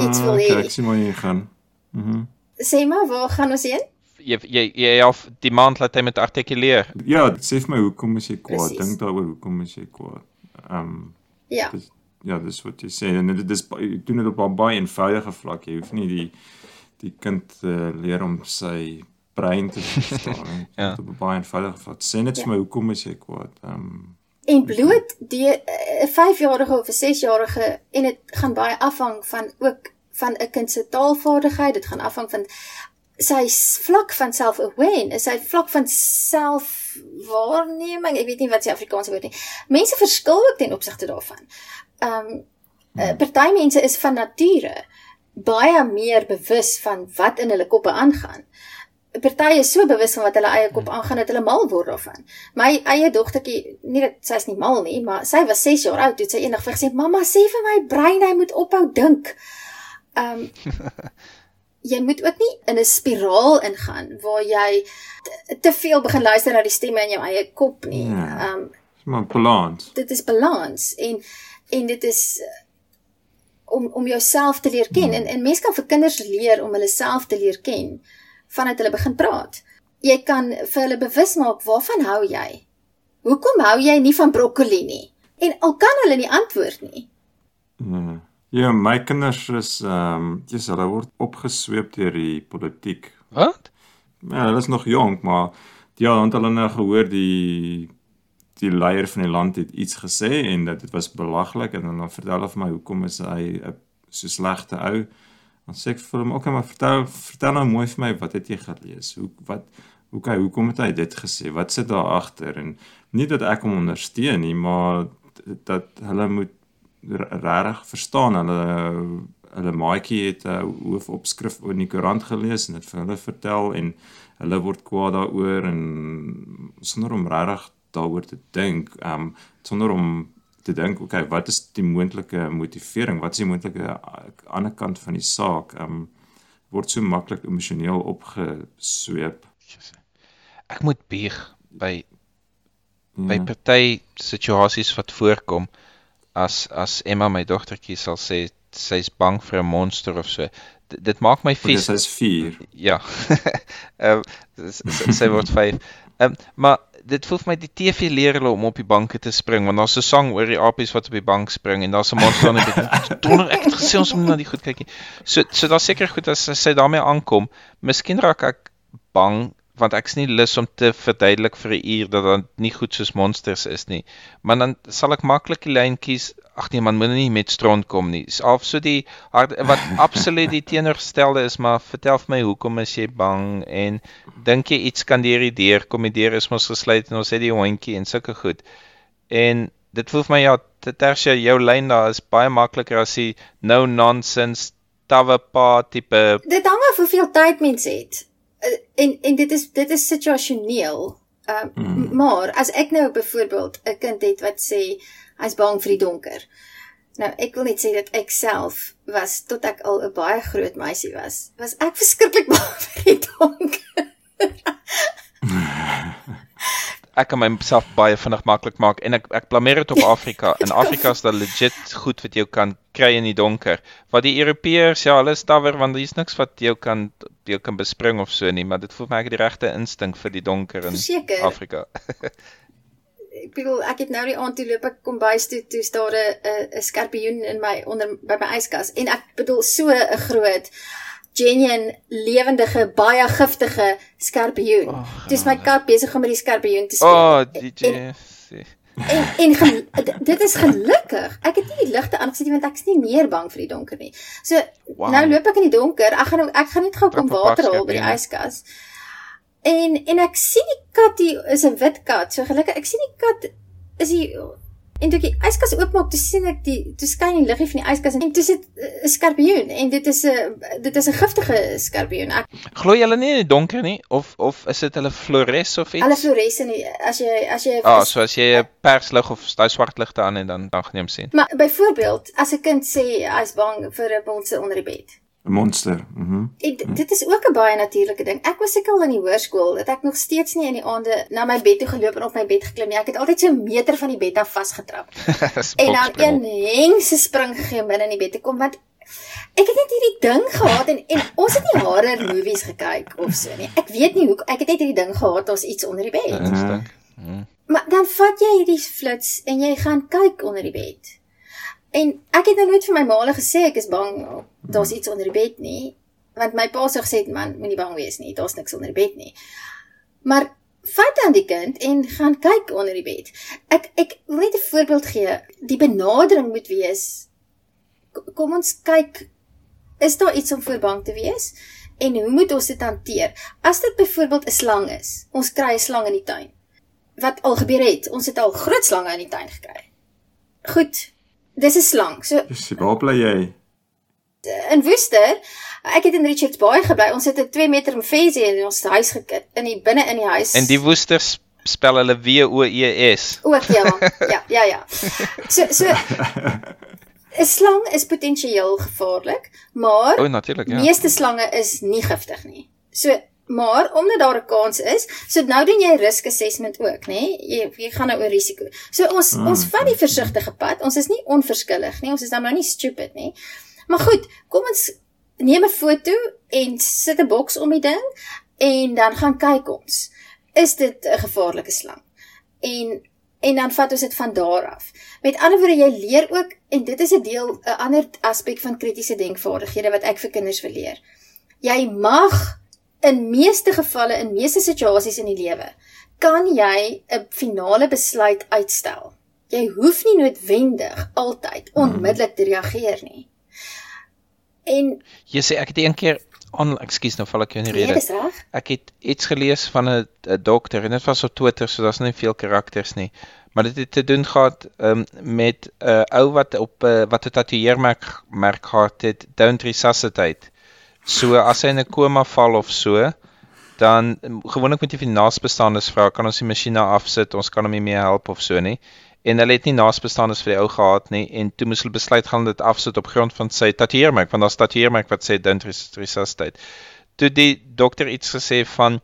Iets wil hê. Ah, Ek sien waar jy gaan. Mhm. sê maar waar gaan ons heen? Jy jy jy half die maand laat hy met artikuleer. Ja, sê vir my hoekom is jy kwaad? Dink daaroor hoekom is jy kwaad? Ehm um, Ja. dis ja, dis wat jy sê en dit is doen dit op 'n baie eenvoudige vlak. Jy hoef nie die die kind te leer om sy brein te verstaan. Ja. Dit Op 'n baie eenvoudige vlak. Sê net vir my hoekom is jy kwaad? Ehm um, En bloot die 'n 5-jarige of 'n 6-jarige en dit gaan baie afhang van ook van 'n kind se taalvaardigheid, dit gaan afhang van sy vlak van self-awareness, sy vlak van selfwaarneming. Ek weet nie wat se Afrikaanse woord nie. Mense verskil ook ten opsigte daarvan. Um uh, party mense is van nature baie meer bewus van wat in hulle koppe aangaan. Party is so bewus van wat hulle eie kop aangaan dat hulle mal word daarvan. My eie dogtertjie, nie dat sy's nie mal nie, maar sy was 6 jaar oud toe sy eendag vir gesê, "Mamma, sê vir my brein hy moet ophou dink." Um jy moet ook nie in 'n spiraal ingaan waar jy te, te veel begin luister na die stemme in jou eie kop nie. Ja. Um maar balans. dit is balans en en dit is uh, om om jouself te leer ken en en mense kan vir kinders leer om hulle self te leer ken vandat hulle begin praat. Jy kan vir hulle bewus maak waarvan hou jy? Hoekom hou jy nie van broccoli nie? En al kan hulle nie antwoord nie. Ja. Ja, my kinders is ehm um, dis hulle word opgesweep deur die politiek. Wat? Ja, hulle is nog jonk, maar ja, want hulle nou gehoor die die leier van die land het iets gesê en dat dit was belaglik en dan vertel hulle vir my hoekom is hy 'n so slegte ou. Dan sê ek vir hom, "Oké, maar vertel vertel nou mooi vir my wat het jy gelees? Hoe wat hoe kyk hoekom het hy dit gesê? Wat sit daar agter?" En nie dat ek hom ondersteun nie, maar dat hulle moet regtig verstaan hulle hulle maatjie het 'n hoofopskrif in die koerant gelees en dit vir hulle vertel en hulle word kwaad daaroor en sonder om regtig daaroor te dink, ehm um, sonder om te dink, okay, wat is die moontlike motivering? Wat is die moontlike a- ander kant van die saak? Ehm um, word so maklik emosioneel opgesweep. Ek moet bieg by Ja. by party situasies wat voorkom as as Emma my dogtertjie sal sê sy's bang vir 'n monster of so. D dit maak my vies. hy's 4. Ja. Ehm s- sy word 5. Ehm maar dit voel vir my die TV leer hulle om op die banke te spring want daar's 'n sang oor die apies wat op die bank spring en daar's 'n monster die bek. Donder ek het gesê ons moet na die goed kyk. nie. So so daar's seker goed as sy daarmee aankom. Miskien raak ek bang want ek's nie lus om te verduidelik vir 'n uur dat dit nie goed soos monsters is nie. Maar dan sal ek maklik die lyn kies. Ag nee man, moenie met stront kom nie. Dis al so die wat absoluut die teenoorgestelde is, maar vertel vir my hoekom is jy bang en dink jy iets kan deur die deur kom? Die deur is mos gesluit en ons het die hondjie en sulke goed. En dit voel vir my ja, Tersia jou lyn daar is baie makliker as die no nonsense tawwe pa tipe. Dit hang af hoeveel tyd mens het. Eh, en en dit is dit is situasioneel. Ehm uh, mm. maar as ek nou byvoorbeeld 'n kind het wat sê hy's bang vir die donker. Nou ek wil net sê dat ek self was tot ek al 'n baie groot meisie was, was ek verskriklik bang vir die donker. ek kan myself baie vinnig maklik maak en ek ek blameer dit op Afrika. In Afrika is daar legit goed wat jy kan kry in die donker. Wat die Europeërs ja, hulle stawwer want daar's niks wat jy kan jy kan bespring of so nie, maar dit voel my ek het die regte instink vir die donker in Verseker. Afrika. ek bedoel ek het nou die aand toe loop ek kom bys toe toe staar 'n 'n skorpioen in my onder by my yskas en ek bedoel so 'n groot genuine lewendige baie giftige skorpioen. Oh, Dis my kat besig om met die skorpioen te speel. Oh, DJ. En en, en dit is gelukkig. Ek het nie die ligte aangesit want ek is nie meer bang vir die donker nie. So wow. nou loop ek in die donker. Ek gaan ek gaan net gou kom water haal by die yskas. En en ek sien die kat hier is 'n wit kat. So gelukkig ek sien die kat is hy En toe ek die yskas oopmaak, toe sien ek die toe skyn die liggie van die yskas en toe sit 'n skorpioen en dit is 'n dit is 'n giftige skorpioen. Ek glo hulle nie in die donker nie of of is dit hulle flores of iets? Hulle flores in die, as jy as jy Ah, oh, so as jy 'n perslig of daai swart ligte aan en dan dan geneem sien. Maar byvoorbeeld, as 'n kind sê hy's bang vir 'n monster onder die bed. 'n monster. Mhm. Mm dit is ook 'n baie natuurlike ding. Ek was seker al in die hoërskool dat ek nog steeds nie in die aande na my bed toe geloop en op my bed geklim nie. Ek het altyd so 'n meter van die bed af vasgetrap. en dan een hengse spring gegee binne in die bed te kom want ek het net hierdie ding gehad en en ons het nie horror movies gekyk of so nie. Ek weet nie hoe ek het net hierdie ding gehad daar's iets onder die bed. Uh, uh. Maar dan vat jy hierdie flits en jy gaan kyk onder die bed. En ek het nou nooit vir my maale gesê ek is bang daar's iets onder die bed nie, want my pa sê gesê man, moenie bang wees nie, daar's niks onder die bed nie. Maar vat dan die kind en gaan kyk onder die bed. Ek ek wil net 'n voorbeeld gee. Die benadering moet wees kom ons kyk is daar iets om voor bang te wees en hoe moet ons dit hanteer? As dit byvoorbeeld 'n slang is. Ons kry 'n slang in die tuin. Wat al gebeur het, ons het al groot slange in die tuin gekry. Goed, Dis 'n slang. So Dis waar bly jy? In Woester. Ek het in Richards Bay gebly. Ons het 'n 2 meter mfesie in ons huis gekit in die binne in die huis. En die Woester spel hulle W O E S. Ook ja. Ja, ja, ja. So so 'n slang is potensieel gevaarlik, maar O, natuurlik, ja. Meeste slange is nie giftig nie. So Maar omdat daar 'n kans is, so nou doen jy risk assessment ook, nê? Jy jy gaan nou oor risiko. So ons mm. ons vat die versigtige pad. Ons is nie onverskillig nie. Ons is dan nou nie stupid nie. Maar goed, kom ons neem 'n foto en sit 'n boks om die ding en dan gaan kyk ons. Is dit 'n gevaarlike slang? En en dan vat ons dit van daar af. Met ander woorde, jy leer ook en dit is 'n deel 'n ander aspek van kritiese denkvaardighede wat ek vir kinders wil leer. Jy mag in meeste gevalle in meeste situasies in die lewe kan jy 'n finale besluit uitstel. Jy hoef nie noodwendig altyd onmiddellik te reageer nie. En jy sê ek het een keer on ekskuus nou val ek jou in die nee, rede. Ek het iets gelees van 'n dokter en dit was op Twitter, so daar's nie veel karakters nie. Maar dit het te doen gehad um, met 'n uh, ou wat op uh, wat 'n tatoeëermerk merk gehad het, don't resuscitate. So as hy in 'n koma val of so, dan gewoonlik moet jy vir naasbestaandes vra, kan ons die masjiene afsit, ons kan hom nie meer help of so nie. En hulle het nie naasbestaandes vir die ou gehad nie en toe moes hulle besluit gaan dit afsit op grond van sy tatoeëermerk, want daar's tatoeëermerk wat sê resuscitate. Toe die dokter iets gesê van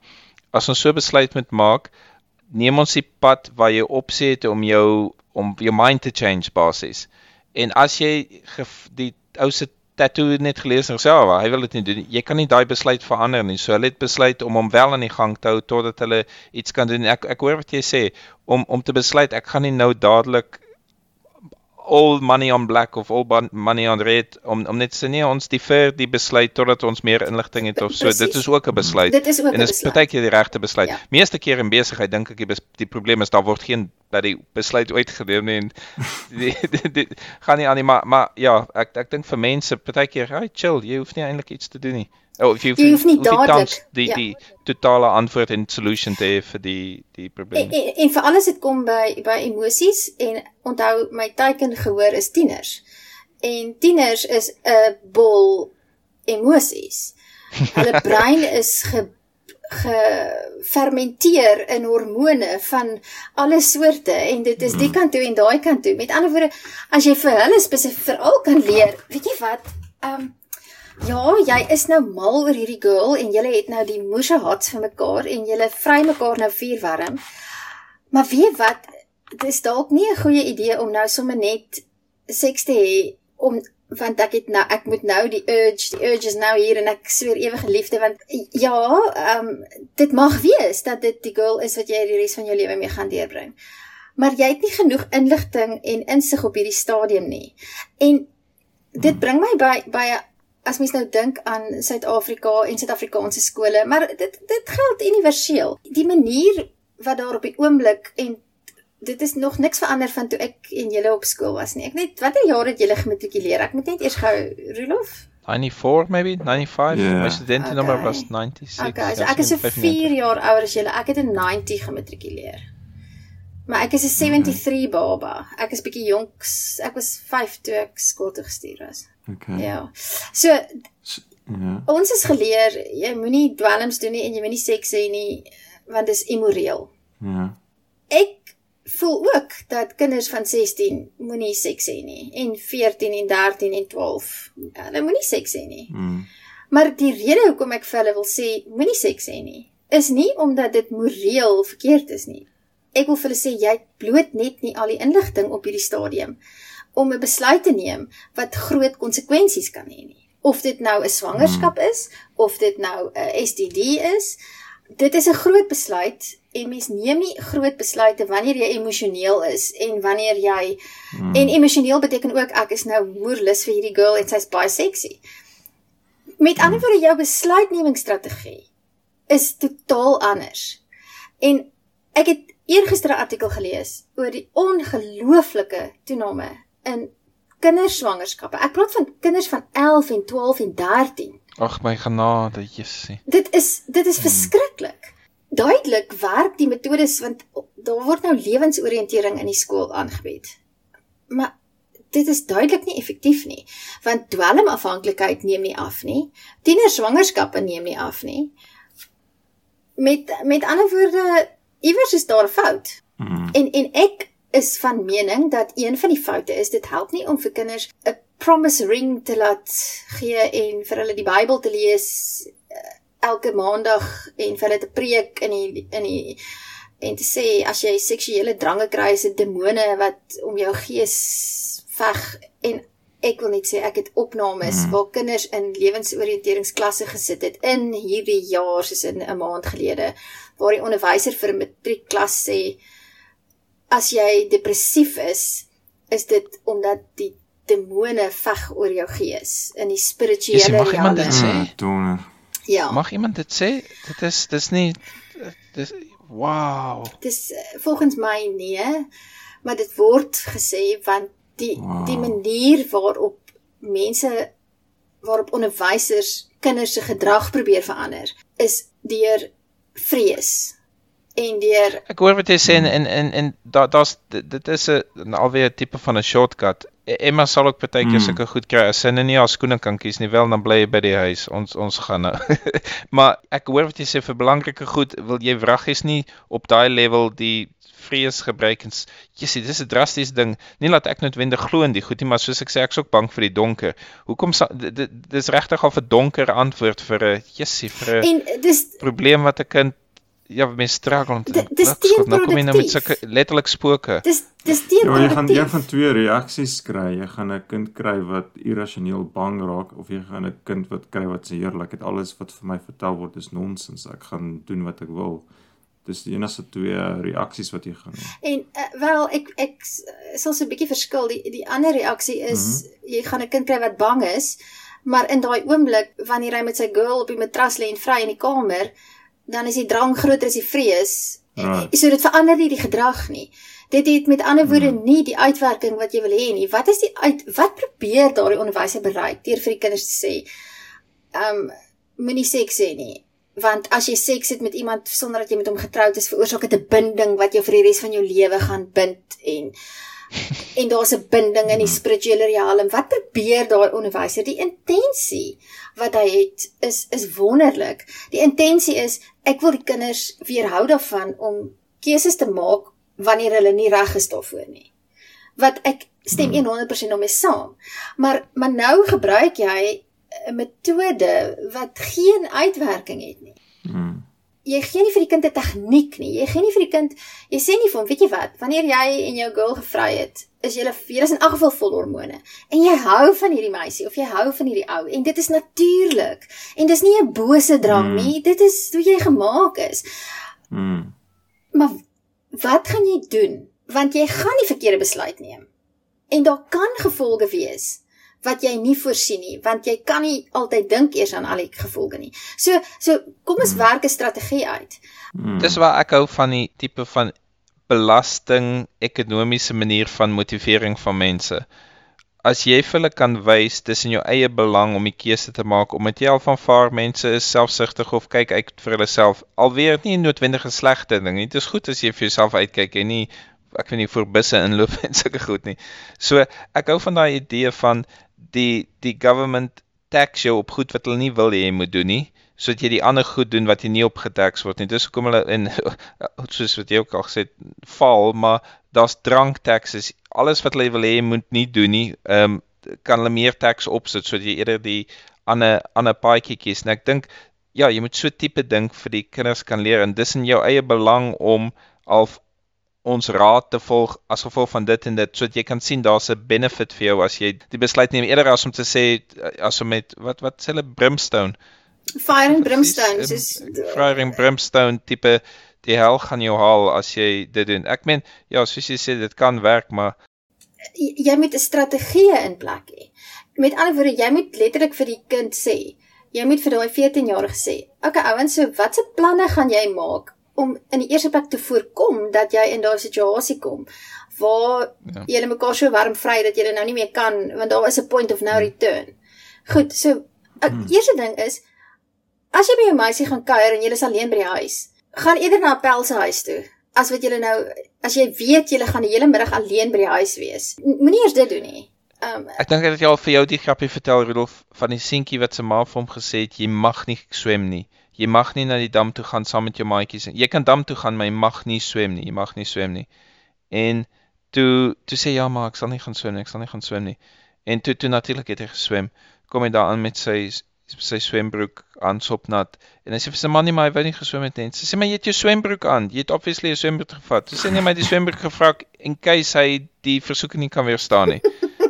as ons so besluit moet maak, neem ons die pad waar jy opset om jou om jou mind te change basies. En as jy die ou se tattoo net gelees en self, hy wil dit nie doen. Jy kan nie daai besluit verander nie. So hulle het besluit om hom wel aan die gang te hou totdat hulle iets kan doen. Ek ek hoor wat jy sê om om te besluit ek gaan nie nou dadelik all money on black of all money on red om om net sê nee ons defer die besluit totdat ons meer inligting het of so. Precies. dit is ook 'n besluit. Dit is ook en dit is partykeer die regte besluit. Ja. meeste keer in besigheid dink ek die, die probleem is daar word geen dat die besluit uitgeneem nie en die, gaan nie aan nie maar maar ja ek ek dink vir mense partykeer hey chill jy hoef nie eintlik iets te doen nie Oh, if you jy hoef nie dadelik die ja. die totale antwoord en solution te hê vir die die probleem. En, en, en vir alles dit kom by by emosies en onthou my teiken gehoor is tieners. En tieners is 'n bol emosies. Hulle brein is ge gefermenteer in hormone van alle soorte en dit is die kant toe en daai kant toe. Met ander woorde, as jy vir hulle spesifiek veral kan leer, weet jy wat? Ehm um, Ja, jy is nou mal oor hierdie girl en julle het nou die moeë hats vir mekaar en julle vry mekaar nou vuur warm. Maar weet wat, dit is dalk nie 'n goeie idee om nou sommer net seks te hê om want ek het nou ek moet nou die urge, die urge is nou hier en ek sweer ewige liefde want ja, ehm um, dit mag wees dat dit die girl is wat jy die res van jou lewe mee gaan deurbring. Maar jy het nie genoeg inligting en insig op hierdie stadium nie. En dit bring my by by 'n as mens nou dink aan Suid-Afrika en Suid-Afrikaanse skole, maar dit dit geld universeel. Die manier wat daar op die oomblik en dit is nog niks verander van toe ek en julle op skool was nie. Ek net watter jaar het julle gematrikuleer? Ek moet net eers gou Rolof 94 maybe 95 yeah. my studentennommer okay. was 96 okay, so ek is 'n 4 jaar ouer as julle ek het in 90 gematrikuleer maar ek is 'n 73 mm. baba ek is bietjie jonk ek was 5 toe ek skool toe gestuur was Okay. Ja. So ja. Ons is geleer jy moenie dwelms doen nie en jy moenie seks hê nie want dit is immoreel. Ja. Ek voel ook dat kinders van 16 moenie seks hê nie en 14 en 13 en 12 hulle moenie seks hê nie. Mm. Maar die rede hoekom ek vir hulle wil sê moenie seks hê nie is nie omdat dit moreel verkeerd is nie. Ek wil vir hulle sê jy bloot net nie al die inligting op hierdie stadium om 'n besluit te neem wat groot konsekwensies kan hê nie. Of dit nou 'n swangerskap hmm. is of dit nou 'n STD is, dit is 'n groot besluit en mens neem nie groot besluite wanneer jy emosioneel is en wanneer jy hmm. en emosioneel beteken ook ek is nou moerlus vir hierdie girl en sy's baie sexy. Met ander woorde jou besluitnemingsstrategie is totaal anders. En ek het eergister 'n artikel gelees oor die ongelooflike toename in kinderswangerskappe. Ek praat van kinders van 11 en 12 en 13. Ag my genade, Jessie. Dit is dit is hmm. verskriklik. Duidelik werk die metodes want daar word nou lewensoriëntering in die skool aangebied. Maar dit is duidelik nie effektief nie, want dwelmafhanklikheid neem nie af nie. Tienerswangerskappe neem nie af nie. Met met ander woorde, iewers is daar 'n fout. Mm. En en ek is van mening dat een van die foute is dit help nie om vir kinders 'n promise ring te laat gee en vir hulle die Bybel te lees uh, elke maandag en vir hulle te preek in die in die en te sê as jy seksuele drange kry is dit demone wat om jou gees veg en ek wil net sê ek het opnames mm. waar kinders in lewensoriënteringsklasse gesit het in hierdie jaar soos in 'n maand gelede waar die onderwyser vir 'n matriekklas sê as jy depressief is, is dit omdat die demone veg oor jou gees in die spirituele wêreld. Mag iemand dit sê? Donor. Ja. Mag iemand dit sê? Dit is dis nie dis wow. Dis uh, volgens my nee, maar dit word gesê want die wow. die manier waarop mense waarop onderwysers kinders se gedrag probeer verander is deur vrees en deur Ek hoor wat jy sê en en en, en daar daar's dit is 'n alweer 'n tipe van 'n shortcut. E, Emma sal ook baie keer mm. sulke goed kry as sy nie haar skoene kan kies nie, wel dan bly jy by die huis. Ons ons gaan nou. maar ek hoor wat jy sê vir belangrike goed wil jy wraggies nie op daai level die vrees gebruik en jissie dis 'n drastiese ding nie laat ek noodwendig glo in die goed nie maar soos ek sê ek's ook bang vir die donker hoekom dis regtig al 'n donker antwoord vir 'n jissie vir 'n probleem wat 'n kind ja, mense struggle om te Dis nou kom jy nou met sulke letterlik spooke. Dis dis teen ja, jy gaan jy gaan twee reaksies kry. Jy gaan 'n kind kry wat irrasioneel bang raak of jy gaan 'n kind wat kry wat se heerlik het alles wat vir my vertel word is nonsens. Ek gaan doen wat ek wil. dis die enigste twee reaksies wat jy gaan hê. En uh, wel ek ek sal so 'n bietjie verskil. Die die ander reaksie is mm -hmm. jy gaan 'n kind kry wat bang is, maar in daai oomblik wanneer hy met sy girl op die matras lê en vry in die kamer, dan is die drang groter as die vrees. Right. So dit verander nie die gedrag nie. Dit het met ander woorde hmm. nie die uitwerking wat jy wil hê nie. Wat is die uit wat probeer daardie onderwyser bereik deur vir die kinders te sê? Ehm um, moenie seks hê nie. Want as jy seks het met iemand sonder dat jy met hom getroud is, veroorsaak dit 'n binding wat jou vir die res van jou lewe gaan bind en en daar's 'n binding in die hmm. spirituele riem. Wat probeer daai onderwyser? Die intensie wat hy het is is wonderlik. Die intensie is ek wil die kinders weerhou daarvan om keuses te maak wanneer hulle nie reg is daarvoor nie. Wat ek stem 100% om mee saam. Maar maar nou gebruik jy 'n metode wat geen uitwerking het nie. Hmm. Jy gee nie vir die kind 'n tegniek nie. Jy gee nie vir die kind jy sê nie vir hom, weet jy wat, wanneer jy en jou girl gevry het, is julle julle is in elk geval vol hormone en jy hou van hierdie meisie of jy hou van hierdie ou en dit is natuurlik. En dis nie 'n bose drang hmm. nie. Dit is hoe jy gemaak is. Hmm. Maar wat gaan jy doen? Want jy gaan nie verkeerde besluit neem. En daar kan gevolge wees wat jy nie voorsien nie, want jy kan nie altyd dink eers aan al die gevolge nie. So so kom ons hmm. werk 'n strategie uit. Hmm. Dis waar ek hou van die tipe van belasting ekonomiese manier van motivering van mense as jy vir hulle kan wys dis in jou eie belang om die keuse te maak om dit al van vaar mense is selfsugtig of kyk uit vir hulle self alweer nie noodwendig 'n slegte ding nie dit is goed as jy vir jouself uitkyk en nie ek weet nie vir busse inloop en sulke goed nie so ek hou van daai idee van die die government tax jou op goed wat hulle nie wil hê jy moet doen nie sodat jy die ander goed doen wat jy nie opgetaks word nie dis hoekom hulle en soos wat jy ook al gesê het val maar daar's drank taxes. Alles wat hulle wil hê moet nie doen nie. Ehm um, kan hulle meer tax opsit sodat jy eerder die ander ander paadjie kies. En ek dink ja, jy moet so tipe ding vir die kinders kan leer en dis in jou eie belang om al ons raad te volg as gevolg van dit en dit sodat jy kan sien daar's 'n benefit vir jou as jy die besluit neem eerder as om te sê as om met wat wat sê hulle brimstone fire and brimstone is fire and brimstone tipe die hel gaan jou haal as jy dit doen. Ek meen, ja, soos jy sê, dit kan werk, maar jy moet 'n strategie in plek hê. Met ander woorde, jy moet letterlik vir die kind sê, jy moet vir daai 14-jarige sê, "Oké okay, ouens, so watse planne gaan jy maak om in die eerste plek te voorkom dat jy in daai situasie kom waar ja. jy mekaar so warm vry dat jy nou nie meer kan want daar is 'n point of no hmm. return." Goed, so hmm. eerste ding is as jy by jou meisie gaan kuier en jy is alleen by die huis, gaan eerder na Appel se huis toe. As wat julle nou as jy weet julle gaan die hele middag alleen by die huis wees. Moenie eers dit doen nie. Um, ek dink dat jy al vir jou die grappie vertel Rudolf van die seentjie wat se ma vir hom gesê het jy mag nie swem nie. Jy mag nie na die dam toe gaan saam met jou maatjies nie. Jy kan dam toe gaan, maar jy mag nie swem nie. Jy mag nie swem nie. En toe toe sê ja, maar ek sal nie gaan swem nie. Ek sal nie gaan swem nie. En toe toe natuurlik het hy geswem. Kom hy daar aan met sy sy swembroek aan sopnat en hy sê vir sy man nie maar hy wou nie geswem het nie. Sy sê maar jy het jou swembroek aan. Jy het obviously 'n swembroek gevat. Sy sê nee maar die swembroek gevra en keis hy die versoeking nie kan weerstaan nie.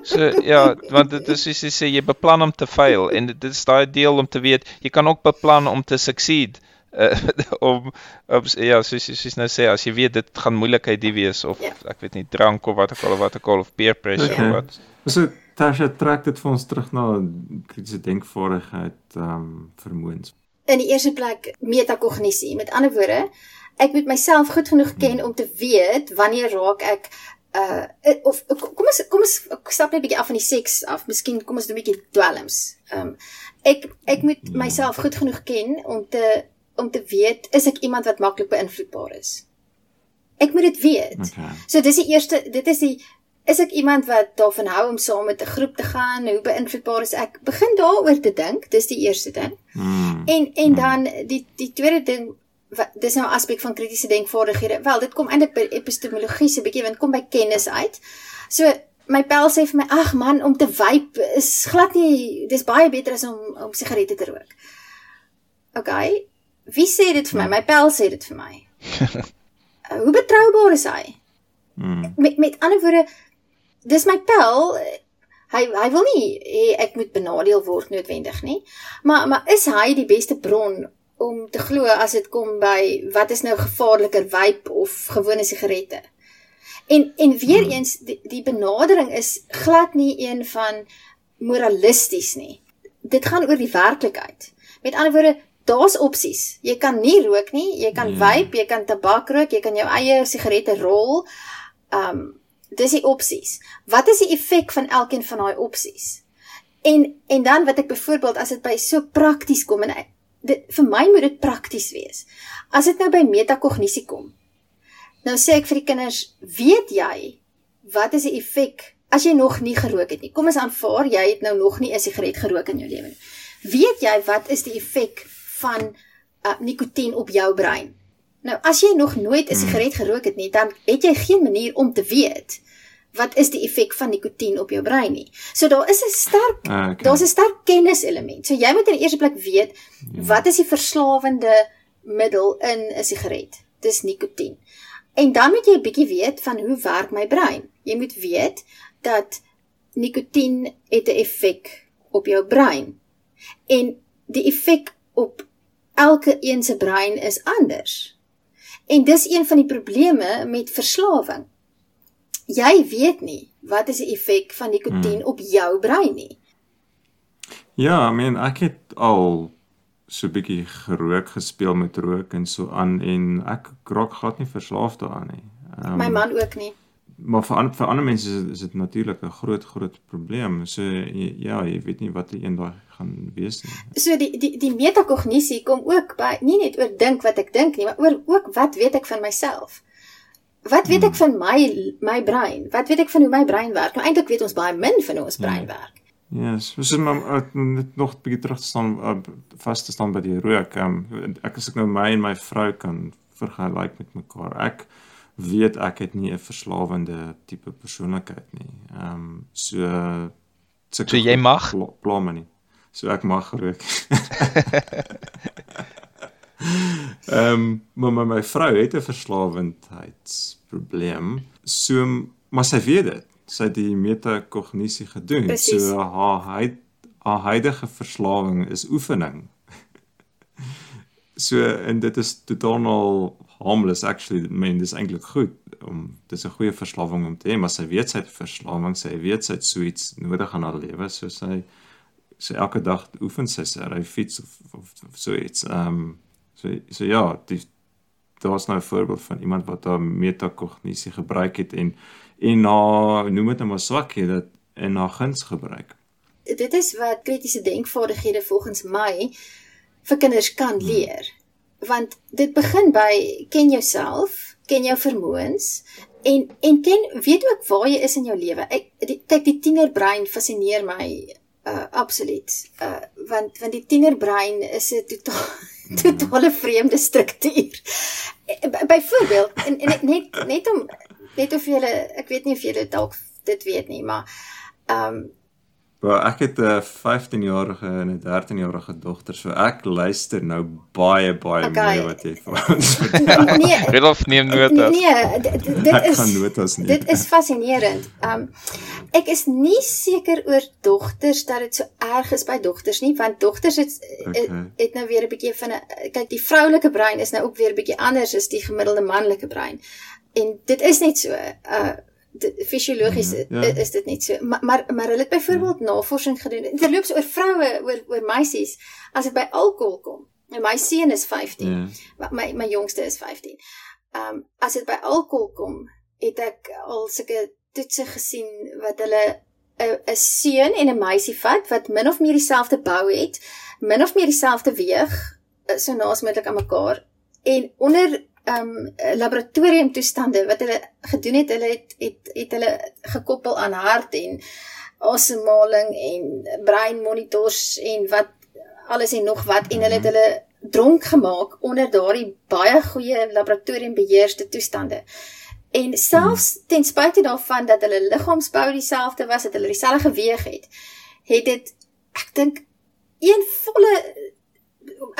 So ja, want dit is soos jy sê jy beplan om te fail en dit is daai deel om te weet jy kan ook beplan om te succeed. Uh, om op ja, soos jy soos nou sê as jy weet dit gaan moeilikheid die wees of ja. ek weet nie drank of wat ook al of wat ook al of peer pressure okay. of wat. So Tasha trek dit vir ons terug na kritiese denkvaardigheid ehm um, vermoëns. In die eerste plek metakognisie. Met ander woorde, ek moet myself goed genoeg ken om te weet wanneer raak ek uh of kom ons kom ons stap net 'n bietjie af van die seks af. Miskien kom ons doen 'n bietjie dwelms. Ehm um, ek ek moet ja. myself goed genoeg ken om te om te weet is ek iemand wat maklik beïnvloedbaar is. Ek moet dit weet. Okay. So dis die eerste dit is die is ek iemand wat daarvan hou om saam met 'n groep te gaan? Hoe beïnvloedbaar is ek? Begin daaroor te dink. Dis die eerste ding. Hmm. En en dan die die tweede ding wat dis nou 'n aspek van kritiese denkvaardighede. Wel, dit kom eintlik by epistemologie se bietjie want kom by kennis uit. So my pel sê vir my, ag man, om te wyp is glad nie dis baie beter as om om sigarette te rook. OK. Wie sê dit vir my? My pel sê dit vir my. Hoe betroubaar is hy? Hmm. Met met ander woorde, dis my pel. Hy hy wil nie hê ek moet benadeel word noodwendig nie. Maar maar is hy die beste bron om te glo as dit kom by wat is nou gevaarliker vape of gewone sigarette. En en weer hmm. eens die, die benadering is glad nie een van moralisties nie. Dit gaan oor die werklikheid. Met ander woorde, daar's opsies. Jy kan nie rook nie, jy kan yeah. vape, jy kan tabak rook, jy kan jou eie sigarette rol. Um dis die opsies. Wat is die effek van elkeen van daai opsies? En en dan wat ek byvoorbeeld as dit by so prakties kom en dit vir my moet dit prakties wees. As dit nou by metakognisie kom. Nou sê ek vir die kinders, weet jy wat is die effek as jy nog nie gerook het nie? Kom ons aanvaar jy het nou nog nie 'n sigaret gerook in jou lewe nie. Weet jy wat is die effek van uh, nikotien op jou brein? Nou as jy nog nooit 'n hmm. sigaret gerook het nie, dan het jy geen manier om te weet wat is die effek van nikotien op jou brein nie. So daar is 'n sterk ah, okay. daar's 'n sterk kenniselement. So jy moet in die eerste plek weet ja. wat is die verslawende middel in 'n sigaret? Dis nikotien. En dan moet jy 'n bietjie weet van hoe werk my brein. Jy moet weet dat nikotien het 'n effek op jou brein. En die effek op elke een se brein is anders. En dis een van die probleme met verslawing jy weet nie wat is die effek van nikotien hmm. op jou brein nie. Ja, I mean ek het al so 'n bietjie gerook gespeel met rook en so aan en ek raak glad nie verslaaf daaraan nie. Um, My man ook nie. Maar vir ander vir ander mense is, is dit natuurlik 'n groot groot probleem. So ja, jy weet nie wat die eendag gaan wees nie. So die die die metakognisie kom ook by nie net oor dink wat ek dink nie, maar oor ook wat weet ek van myself. Wat weet ek hmm. van my my brein? Wat weet ek van hoe my brein werk? Nou eintlik weet ons baie min van hoe ons brein ja. werk. Ja, yes, is maar net nog 'n bietjie terug te staan uh, vas te staan by die rook. Um, ek as ek nou my en my vrou kan vergelyk met mekaar. Ek weet ek het nie 'n verslawende tipe persoonlikheid nie. Ehm um, so so, so jy mag pla my nie. So ek mag rook. Ehm um, maar my, my vrou het 'n verslawendheidsprobleem. So maar sy weet dit. Sy het die metakognisie gedoen. Precies. So haar hy haar huidige verslawing is oefening. so en dit is totaal harmless actually. I mean dis eintlik goed om dis 'n goeie verslawing om te hê, maar sy weet sy het verslawing, sy weet sy het so iets nodig aan haar lewe, so sy sy elke dag oefen sy sy ry fiets of of, of so iets. Ehm um, So so ja, die daar's nou 'n voorbeeld van iemand wat daar metakognisie gebruik het en en na noem dit nou maar swakhede en na guns gebruik. Dit is wat kritiese denkvaardighede volgens my vir kinders kan hmm. leer. Want dit begin by ken jouself, ken jou vermoëns en en ken weet ook waar jy is in jou lewe. Ek die, kyk die tienerbrein fascineer my uh absoluut. Uh want want die tienerbrein is 'n totaal totale vreemde struktuur. Byvoorbeeld en, en net net om net of julle ek weet nie of julle dalk dit weet nie, maar ehm um, Maar ek het 'n 15-jarige en 'n 13-jarige dogter, so ek luister nou baie baie okay. meer wat jy vir ons vertel. Nee, Rudolf neem notas. Nee, dit ek is notas nie. Dit is fascinerend. Um ek is nie seker oor dogters dat dit so erg is by dogters nie, want dogters het okay. het, het nou weer 'n bietjie van 'n kyk die vroulike brein is nou ook weer 'n bietjie anders as die gemiddelde manlike brein. En dit is net so. Uh fisiologies mm, ja. is dit net so maar maar, maar hulle het byvoorbeeld ja. navorsing gedoen terloops oor vroue oor oor meisies as dit by alkohol kom en my seun is 15 ja. my my jongste is 15 ehm um, as dit by alkohol kom het ek al sulke toetse gesien wat hulle 'n 'n seun en 'n meisie vat wat min of meer dieselfde bou het min of meer dieselfde weeg eh, so naasmetlik aan mekaar en onder um laboratorium toestande wat hulle gedoen het, hulle het het het hulle gekoppel aan hart en asemhaling en brein monitors en wat alles en nog wat en hulle het hulle dronk gemaak onder daardie baie goeie laboratorium beheerde toestande. En selfs ten spyte daarvan dat hulle liggaamsbou dieselfde was, dat hulle dieselfde geweeg het, het dit ek dink een volle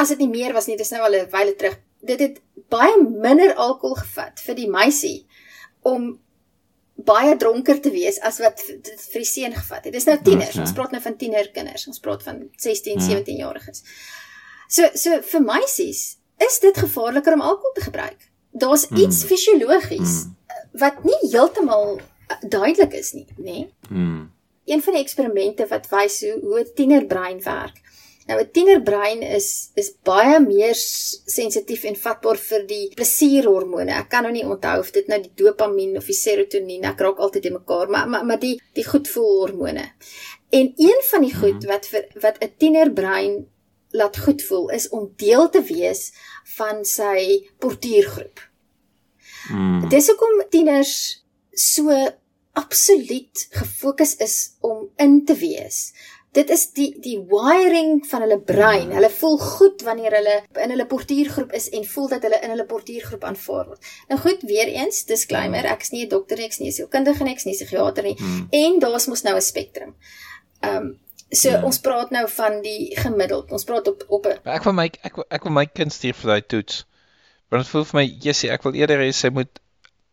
as dit nie meer was nie, dis nou al 'n wyle terug dit het baie minder alkohol gevat vir die meisie om baie dronker te wees as wat dit vir die seun gevat het. Dis nou tieners. Ja, ons praat nou van tienerkinders. Ons praat van 16, ja. 17 jariges. So so vir meisies is dit gevaarliker om alkohol te gebruik. Daar's iets mm. fisiologies mm. wat nie heeltemal duidelik is nie, nê? Nee? Mm. Een van die eksperimente wat wys hoe hoe 'n tienerbrein werk. Nou 'n tienerbrein is is baie meer sensitief en vatbaar vir die plesierhormone. Ek kan nou nie onthou of dit nou die dopamien of die serotonien, ek raak altyd te mekaar, maar maar maar die die goedvoelhormone. En een van die goed mhm. wat vir wat 'n tienerbrein laat goed voel is om deel te wees van sy portuïergroep. Mm. Dis hoekom tieners so absoluut gefokus is om in te wees. Dit is die die wiring van hulle brein. Hulle voel goed wanneer hulle in hulle portuïergroep is en voel dat hulle in hulle portuïergroep aanvaar word. Nou goed, weer eens disclaimer, ek is nie 'n dokter nie, ek is nie 'n sielkundige nie, ek is nie 'n psigiater nie. Mm. En daar's mos nou 'n spektrum. Ehm um, So ja. ons praat nou van die gemiddeld. Ons praat op op 'n Ek wil my ek wil, ek wil my kind stuur vir daai toets. Want dit voel vir my, Jessie, ek wil eerder hê sy moet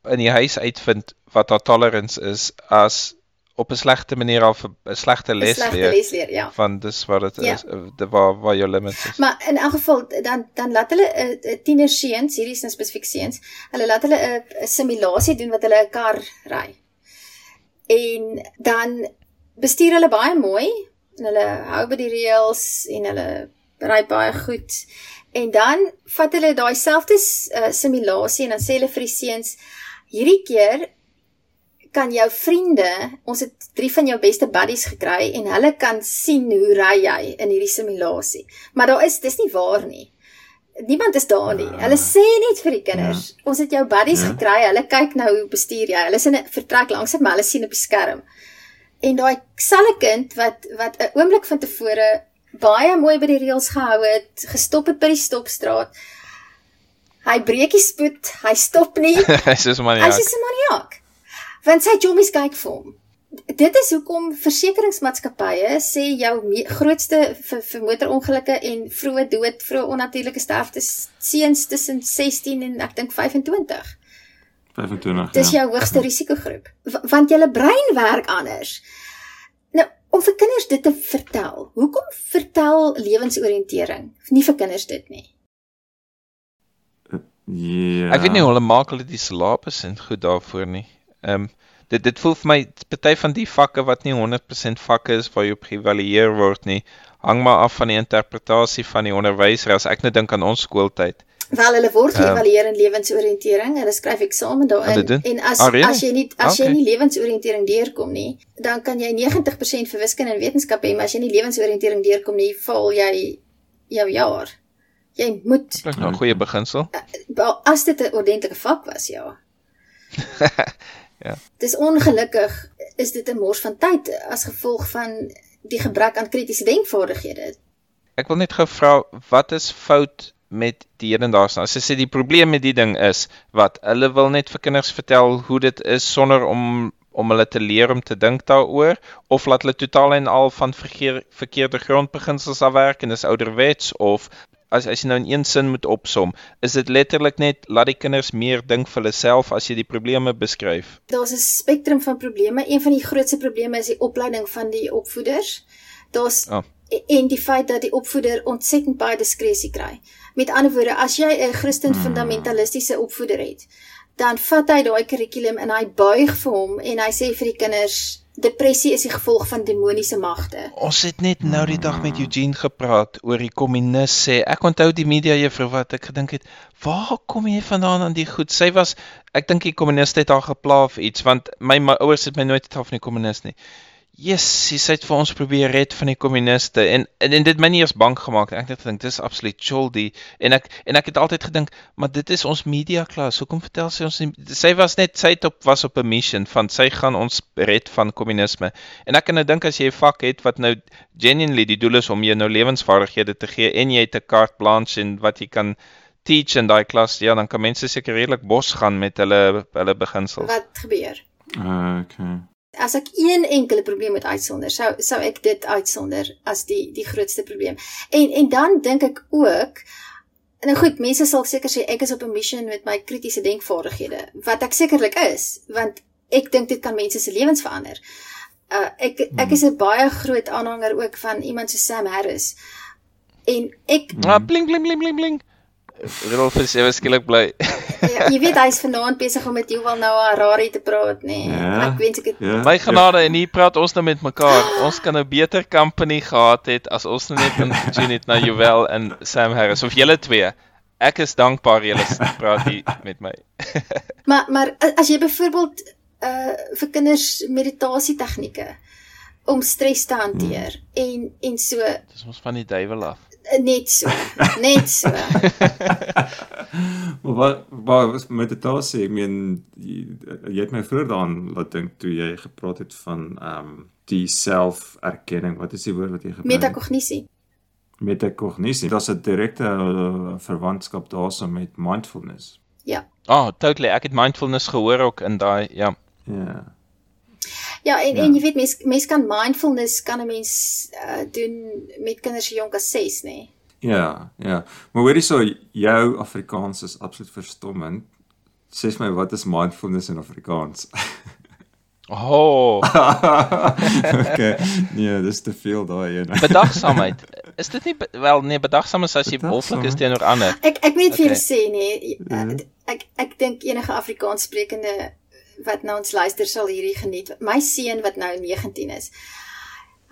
in die huis uitvind wat haar tolerance is as op 'n slegte manier of 'n slegte les leer. Slegte les leer, ja. Van dis wat dit ja. is, de waar waar jou limits is. Maar in elk geval dan dan laat hulle 'n uh, uh, tiener seuns, hierdie is nou spesifiek seuns, hulle laat hulle 'n uh, simulasie doen wat hulle 'n kar ry. En dan bestuur hulle baie mooi en hulle hou by die reëls en hulle ry baie goed. En dan vat hulle daai selfde uh, simulasie en dan sê hulle vir die seuns hierdie keer kan jou vriende, ons het drie van jou beste buddies gekry en hulle kan sien hoe ry jy in hierdie simulasie. Maar daar is dis nie waar nie. Niemand is daar nie. Hulle sê net vir die kinders, ja. ons het jou buddies ja. gekry. Hulle kyk nou hoe bestuur jy. Hulle is in 'n vertrek langs dit, maar hulle sien op die skerm en daai selfe kind wat wat 'n oomblik van tevore baie mooi by die reëls gehou het, gestop het by die stopstraat. Hy breek die spoed, hy stop nie. Hy's so 'n maniak. Hy's so 'n maniak. Want sy jommies kyk vir hom. Dit is hoekom versekeringsmaatskappye sê jou grootste vir, vir motorongelukke en vroeë dood, vroeë onnatuurlike sterftes seuns tussen 16 en ek dink 25. 25. Dis ja. jou hoogste risikogroep want julle brein werk anders. Nou, om vir kinders dit te vertel. Hoekom vertel lewensoriëntering nie vir kinders dit nie? Ja. Ek weet nie hoe hulle maak hulle die syllabus en goed daarvoor nie. Ehm um, dit dit voel vir my party van die vakke wat nie 100% vakke is waar jy op geëvalueer word nie, hang maar af van die interpretasie van die onderwyser as ek net dink aan ons skooltyd. Wel hulle word ehm, geëvalueer in lewensoriëntering. Hulle skryf eksamen daarin en as ah, as jy nie as okay. jy nie lewensoriëntering deurkom nie, dan kan jy 90% vir wiskunde en wetenskap hê, maar as jy nie lewensoriëntering deurkom nie, val jy jou jaar. Jy moet is nou 'n goeie beginsel. Uh, as dit 'n ordentlike vak was, ja. ja. Dis ongelukkig is dit 'n mors van tyd as gevolg van die gebrek aan kritiese denkvaardighede. Ek wil net gou vra wat is fout met die hedendaagse. As jy sê die probleem met die ding is wat hulle wil net vir kinders vertel hoe dit is sonder om om hulle te leer om te dink daaroor of laat hulle totaal en al van verkeer, verkeerde grondbeginsels afwerk en dis ouderwets of as as jy nou in een sin moet opsom, is dit letterlik net laat die kinders meer dink vir hulle self as jy die probleme beskryf. Daar's 'n spektrum van probleme. Een van die grootste probleme is die opleiding van die opvoeders. Daar's oh. en die feit dat die opvoeder ontsettend baie diskresie kry. Met ander woorde, as jy 'n Christen hmm. fundamentalistiese opvoeder het, dan vat hy daai kurrikulum en hy buig vir hom en hy sê vir die kinders depressie is die gevolg van demoniese magte. Ons het net nou die dag met Eugene gepraat oor die kommunis sê. Ek onthou die media juffrou wat ek gedink het, "Waar kom jy vandaan aan die goed?" Sy was ek dink die kommuniste het haar gepla of iets want my, my ouers het my nooit gehoor van die kommunis nie. Yes, sy het vir ons probeer red van die kommuniste en, en en dit my nie eens bang gemaak nie. Ek het gedink dis absoluut choldy en ek en ek het altyd gedink, maar dit is ons media klas. Hoekom vertel sy ons nie? Sy was net sy het op was op 'n mission van sy gaan ons red van kommunisme. En ek kan nou dink as jy 'n vak het wat nou genuinely die doel is om jou nou lewensvaardighede te gee en jy het 'n carte blanche en wat jy kan teach in daai klas, ja, dan kan mense seker redelik bos gaan met hulle hulle beginsels. Wat gebeur? Uh, okay as ek een enkele probleem moet uitsonder, sou sou ek dit uitsonder as die die grootste probleem. En en dan dink ek ook nou goed, mense sal seker sê ek is op 'n mission met my kritiese denkvaardighede, wat ek sekerlik is, want ek dink dit kan mense se lewens verander. Uh ek ek is 'n baie groot aanhanger ook van iemand so Sam Harris. En ek Ah, bling bling bling bling bling. Rudolf is ewe skielik bly. ja, jy weet hy's vanaand besig om met Yuval Noah Harari te praat, nê. Nee. Ja. Ek wens ek het Ja. My genade en hier praat ons nou met mekaar. Ons kan 'n beter company gehad het as ons nou net kon tune het na Joel en Sam Harris of julle twee. Ek is dankbaar julle praat hier met my. Maar maar as jy byvoorbeeld uh vir kinders meditasie tegnieke om stres te hanteer Hmm. en en so Dis ons van die duiwel af. Uh, net so, net so. Maar wat wat was meditasie? Ek meen jy, jy het my vroeër daaraan laat dink toe jy gepraat het van ehm um, die selferkenning. Wat is die woord wat jy gebruik? Metakognisie. Metakognisie. Daar's 'n direkte uh, verwantskap daarso met mindfulness. Ja. Oh, totally. Ek het mindfulness gehoor ook in daai ja. Ja. Ja, en Ja. en jy weet mens mens kan mindfulness kan 'n mens uh doen met kinders so jonk as 6, nê. Nee. Ja, ja. Maar hoorie so, jou Afrikaans is absoluut verstommend. Sê vir my wat is mindfulness in Afrikaans? Oh, okay. Nee, dis te veel daai een. bedagsaamheid. Is dit nie wel nee, bedagsaam is as jy wolflik is teenoor ander. Ek ek moet net vir julle Okay. sê nê, Mhm. nee, ek ek dink enige Afrikaans sprekende wat nou ons luister sal hierdie geniet. My seun wat nou 19 is.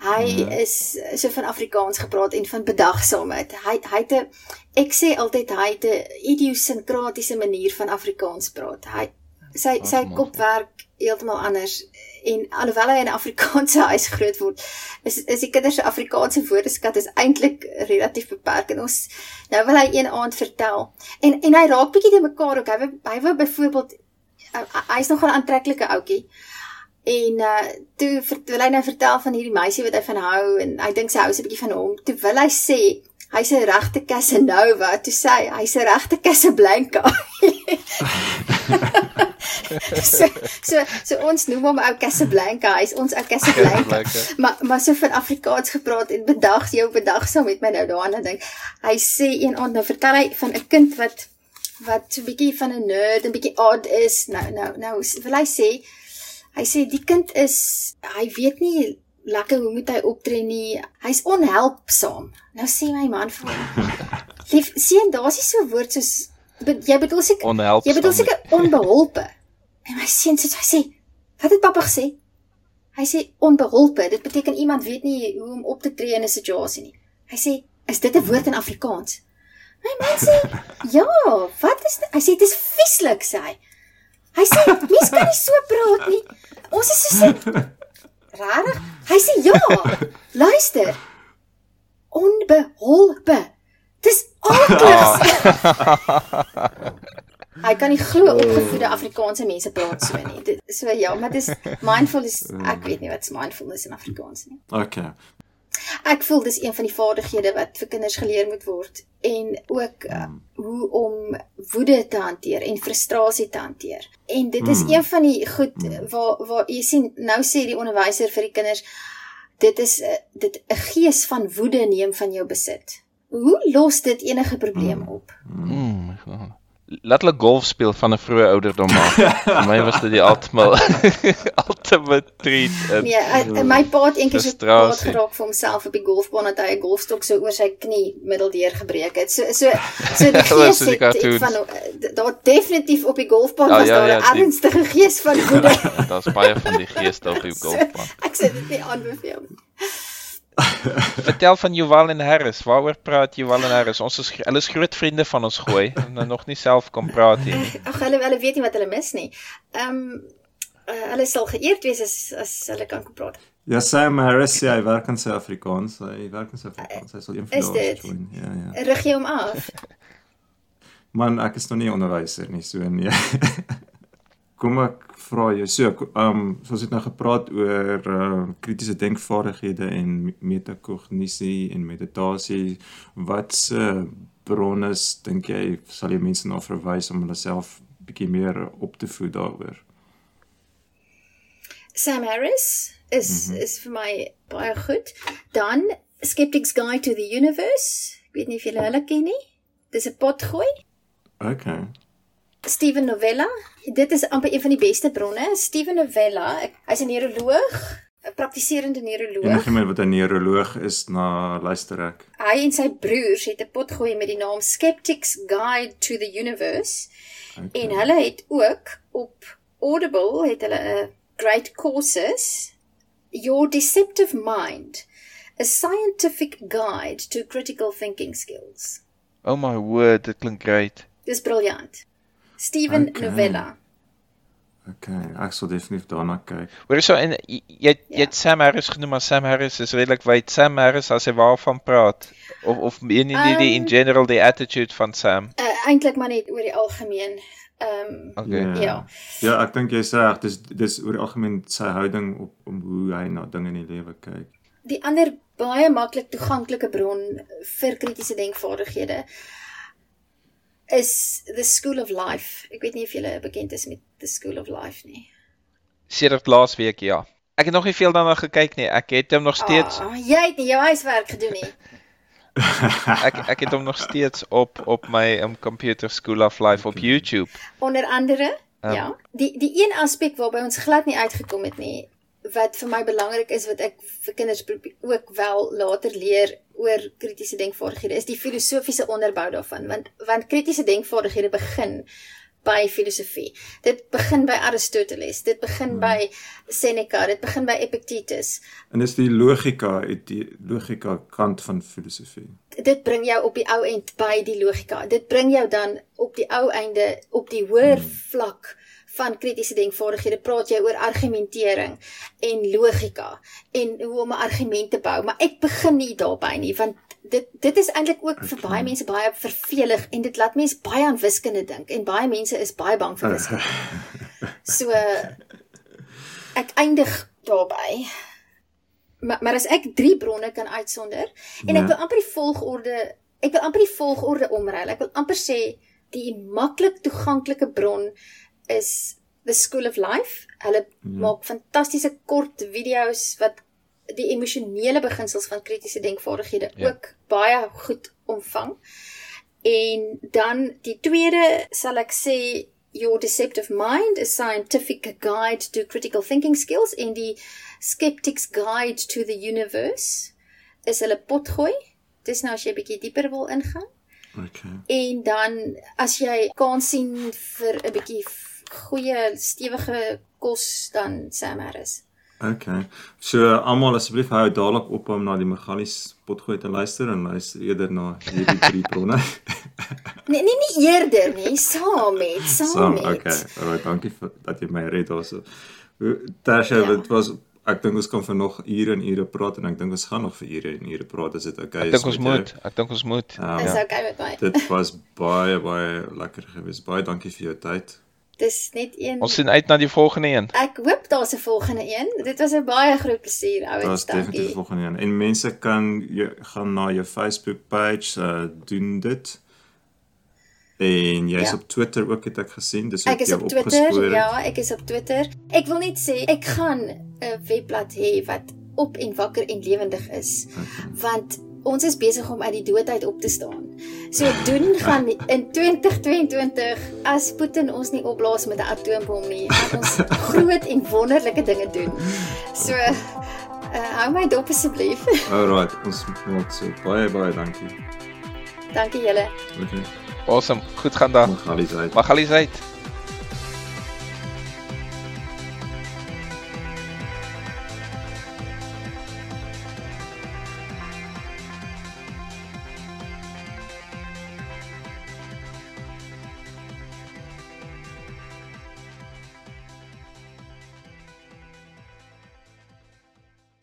Hy Ja. is so van Afrikaans gepraat en van bedagsaamheid. Hy hy het 'n ek sê altyd hy het 'n idiosinkratiese manier van Afrikaans praat. Hy sy Ag, sy kop werk heeltemal anders en alhoewel hy in 'n Afrikaanse huis groot word, is is die kinders se Afrikaanse woordeskat is eintlik relatief beperk en ons nou wil hy een aand vertel en en hy raak bietjie te mekaar ook. Hy wou hy wou byvoorbeeld hy's nog 'n aantreklike ouetjie. En uh toe wil hy nou vertel van hierdie meisie wat hy van hou en hy dink sy hou 'n bietjie van hom. Toe wil hy sê hy's 'n regte Casanova. Toe sê hy hy's 'n regte Casablanca. so so so ons noem hom ou Casablanca. Hy's ons ou Casablanca. Maar maar so van Afrikaans gepraat en bedag jou bedagsaam met my nou daaraan dink. Hy sê een aand nou vertel hy van 'n kind wat wat so 'n bietjie van 'n nerd en bietjie odd is. Nou nou nou wil hy sê hy sê die kind is hy weet nie lekker hoe moet hy optree nie. Hy's onhelpsaam. Nou sê my man vir hom. Lief, sien, daar's nie so 'n woord soos be, jy bedoel seker Onhelpsaam. Jy bedoel seker onbeholpe. En my seun sê hy sê, "Wat het pappa gesê?" Hy sê onbeholpe. Dit beteken iemand weet nie hoe om op te tree in 'n situasie nie. Hy sê, "Is dit 'n woord in Afrikaans?" My man sê, "Ja, wat is dit?" Hy sê, "Dit is vieslik," sê hy. Hy sê, "Mens kan nie so praat nie. Ons is so Rarig? Hy sê, "Ja, luister. Onbeholpe. Dis aardig." Hy kan nie glo opgevoede Afrikaanse mense praat so nie. Dit so ja, maar dis mindfulness. Ek weet nie wat mindfulness in Afrikaans nie. Okay. Ek voel dis een van die vaardighede wat vir kinders geleer moet word en ook uh, hoe om woede te hanteer en frustrasie te hanteer. En dit is Mm. een van die goed waar waar jy sien nou sê die onderwyser vir die kinders dit is 'n dit 'n gees van woede neem van jou besit. Hoe los dit enige probleem op? Mm, God. Laat hulle golf speel van 'n vroeë ouderdom af. Vir my was dit die ultimate ultimate treat. Nee, hy- my pa het eendag so kwaad geraak vir homself op die golfbaan dat hy 'n golfstok so oor sy knie middeldeur gebreek het. So so so die gees het, het van daar definitief op die golfbaan Ja, was ja, daar 'n ja, die- ernstige gees van woede. Daar's baie van die geeste op die golfbaan. Ek sê dit nie aanbeveel nie. Vertel van Joval en Harris. Waaroor praat Joval en Harris? Ons is hulle is groot vriende van ons gooi en nou nog nie self kom praat nie. Ag hulle hulle weet nie wat hulle mis nie. Ehm uh, hulle sal geëerd wees as as hulle kan kom praat. Ja, Sam Harris, ja, hy werk in Suid-Afrikaans. Hy werk in Suid-Afrikaans. Hy sal een van daardie dit? join. Ja, ja. Rig jy hom af? Man, ek is nog nie onderwyser nie, so nee. Kom ek vra jou. So, ehm um, soos het nou gepraat oor uh, kritiese denkvaardighede en metakognisie en meditasie. Wat se bronne dink jy sal jy mense na verwys om hulle self bietjie meer op te voed daaroor? Sam Harris is mm. -hmm. is vir my baie goed. Dan Skeptics Guide to the Universe. Ek weet nie of julle hulle ken nie. Dis 'n potgooi. Okay. Steven Novella. Dit is amper een van die beste bronne. Steven Novella, hy's 'n neuroloog 'n praktiserende neuroloog. Enigiemand wat 'n neuroloog is, na luister ek. Hy en sy broers het 'n pot gooi met die naam Skeptics Guide to the Universe. Okay. En hulle het ook op Audible het hulle 'n great courses Your Deceptive Mind, a scientific guide to critical thinking skills. Oh my word, dit klink great. Dis briljant. Steven okay. Novella. Okay, ek sal definitief daarna kyk. Hoor so en jy jy ja. het Sam Harris genoem, maar Sam Harris is redelik wyd. Sam Harris as hy waarvan praat of of meen jy um, die in general die attitude van Sam? Uh, Eintlik maar net oor die algemeen. Ehm um, okay. ja. Ja, ek dink jy sê reg, dis dis oor die algemeen sy houding op om hoe hy na dinge in die lewe kyk. Die ander baie maklik toeganklike bron vir kritiese denkvaardighede is The School of Life. Ek weet nie of julle bekend is met The School of Life nie. Sedert laasweek ja. Ek het nog nie veel daarna gekyk nie. Ek het hom nog steeds oh, Jy het nie jou huiswerk gedoen nie. ek ek het hom nog steeds op op my um, computer School of Life op YouTube. Onder andere um, ja. Die die een aspek waarby ons glad nie uitgekom het nie wat vir my belangrik is wat ek vir kinders ook wel later leer oor kritiese denkvaardighede is die filosofiese onderbou daarvan want want kritiese denkvaardighede begin by filosofie. Dit begin by Aristoteles, dit begin hmm. by Seneca, dit begin by Epictetus. En dis die logika, die logika kant van filosofie. Dit bring jou op die ou end by die logika. Dit bring jou dan op die ou einde op die hoër hmm. vlak van kritiese denkvaardighede praat jy oor argumentering en logika en hoe om 'n argument te bou, maar ek begin nie daarby nie want dit dit is eintlik ook vir baie mense baie vervelig en dit laat mense baie aan wiskunde dink en baie mense is baie bang vir wiskunde. so ek eindig daarby. Maar maar as ek drie bronne kan uitsonder en ja. ek wil amper die volgorde ek wil amper die volgorde omruil. Ek wil amper sê die maklik toeganklike bron is The School of Life. Hulle ja. maak fantastiese kort video's wat die emosionele beginsels van kritiese denkvaardighede ja. ook baie goed omvang. En dan die tweede sal ek sê Your Deceptive Mind, a scientific guide to critical thinking skills in die Skeptics Guide to the Universe is hulle potgooi. Dis nou as jy 'n bietjie dieper wil ingaan. Okay. En dan as jy kan sien vir 'n bietjie goeie stewige kos dan Sam Harris. Okay. So almal asseblief hou dadelik op om na die Magalies potgoed te luister en luister eerder na hierdie drie bronne. nee, nee, nie eerder nie, saam met, saam, saam met. Okay. Alright, dankie vir dat jy my red daarso. Tasha, ja. dit was ek dink ons kan vir nog ure en ure praat en ek dink ons gaan nog vir ure en ure praat as dit okay is. Ek dink ons moet, jou. ek dink ons moet. Um, is okay met my. dit was baie baie lekker geweest. Baie dankie vir jou tyd. Dis net een. Ons sien uit na die volgende een. Ek hoop daar's 'n volgende een. Dit was 'n baie groot plesier, ouens. Daar's definitief 'n volgende een. En mense kan jy gaan na jou Facebook page uh, doen dit. En jy's ja. op Twitter ook het ek gesien. Dis opgespoor. Ek is op Twitter. Ja, ek is op Twitter. Ek wil net sê ek gaan 'n webblad hê wat op en wakker en lewendig is. Okay. Want ons is besig om uit die dood uit op te staan. So doen gaan in 2022 as Putin ons nie opblaas met 'n atoombom nie, gaan ons groot en wonderlike dinge doen. So uh, hou my dop asseblief. Alright, ons moet so baie baie dankie. Dankie julle. Okay. Awesome. Goed gaan dan. Magalies uit. Magalies uit.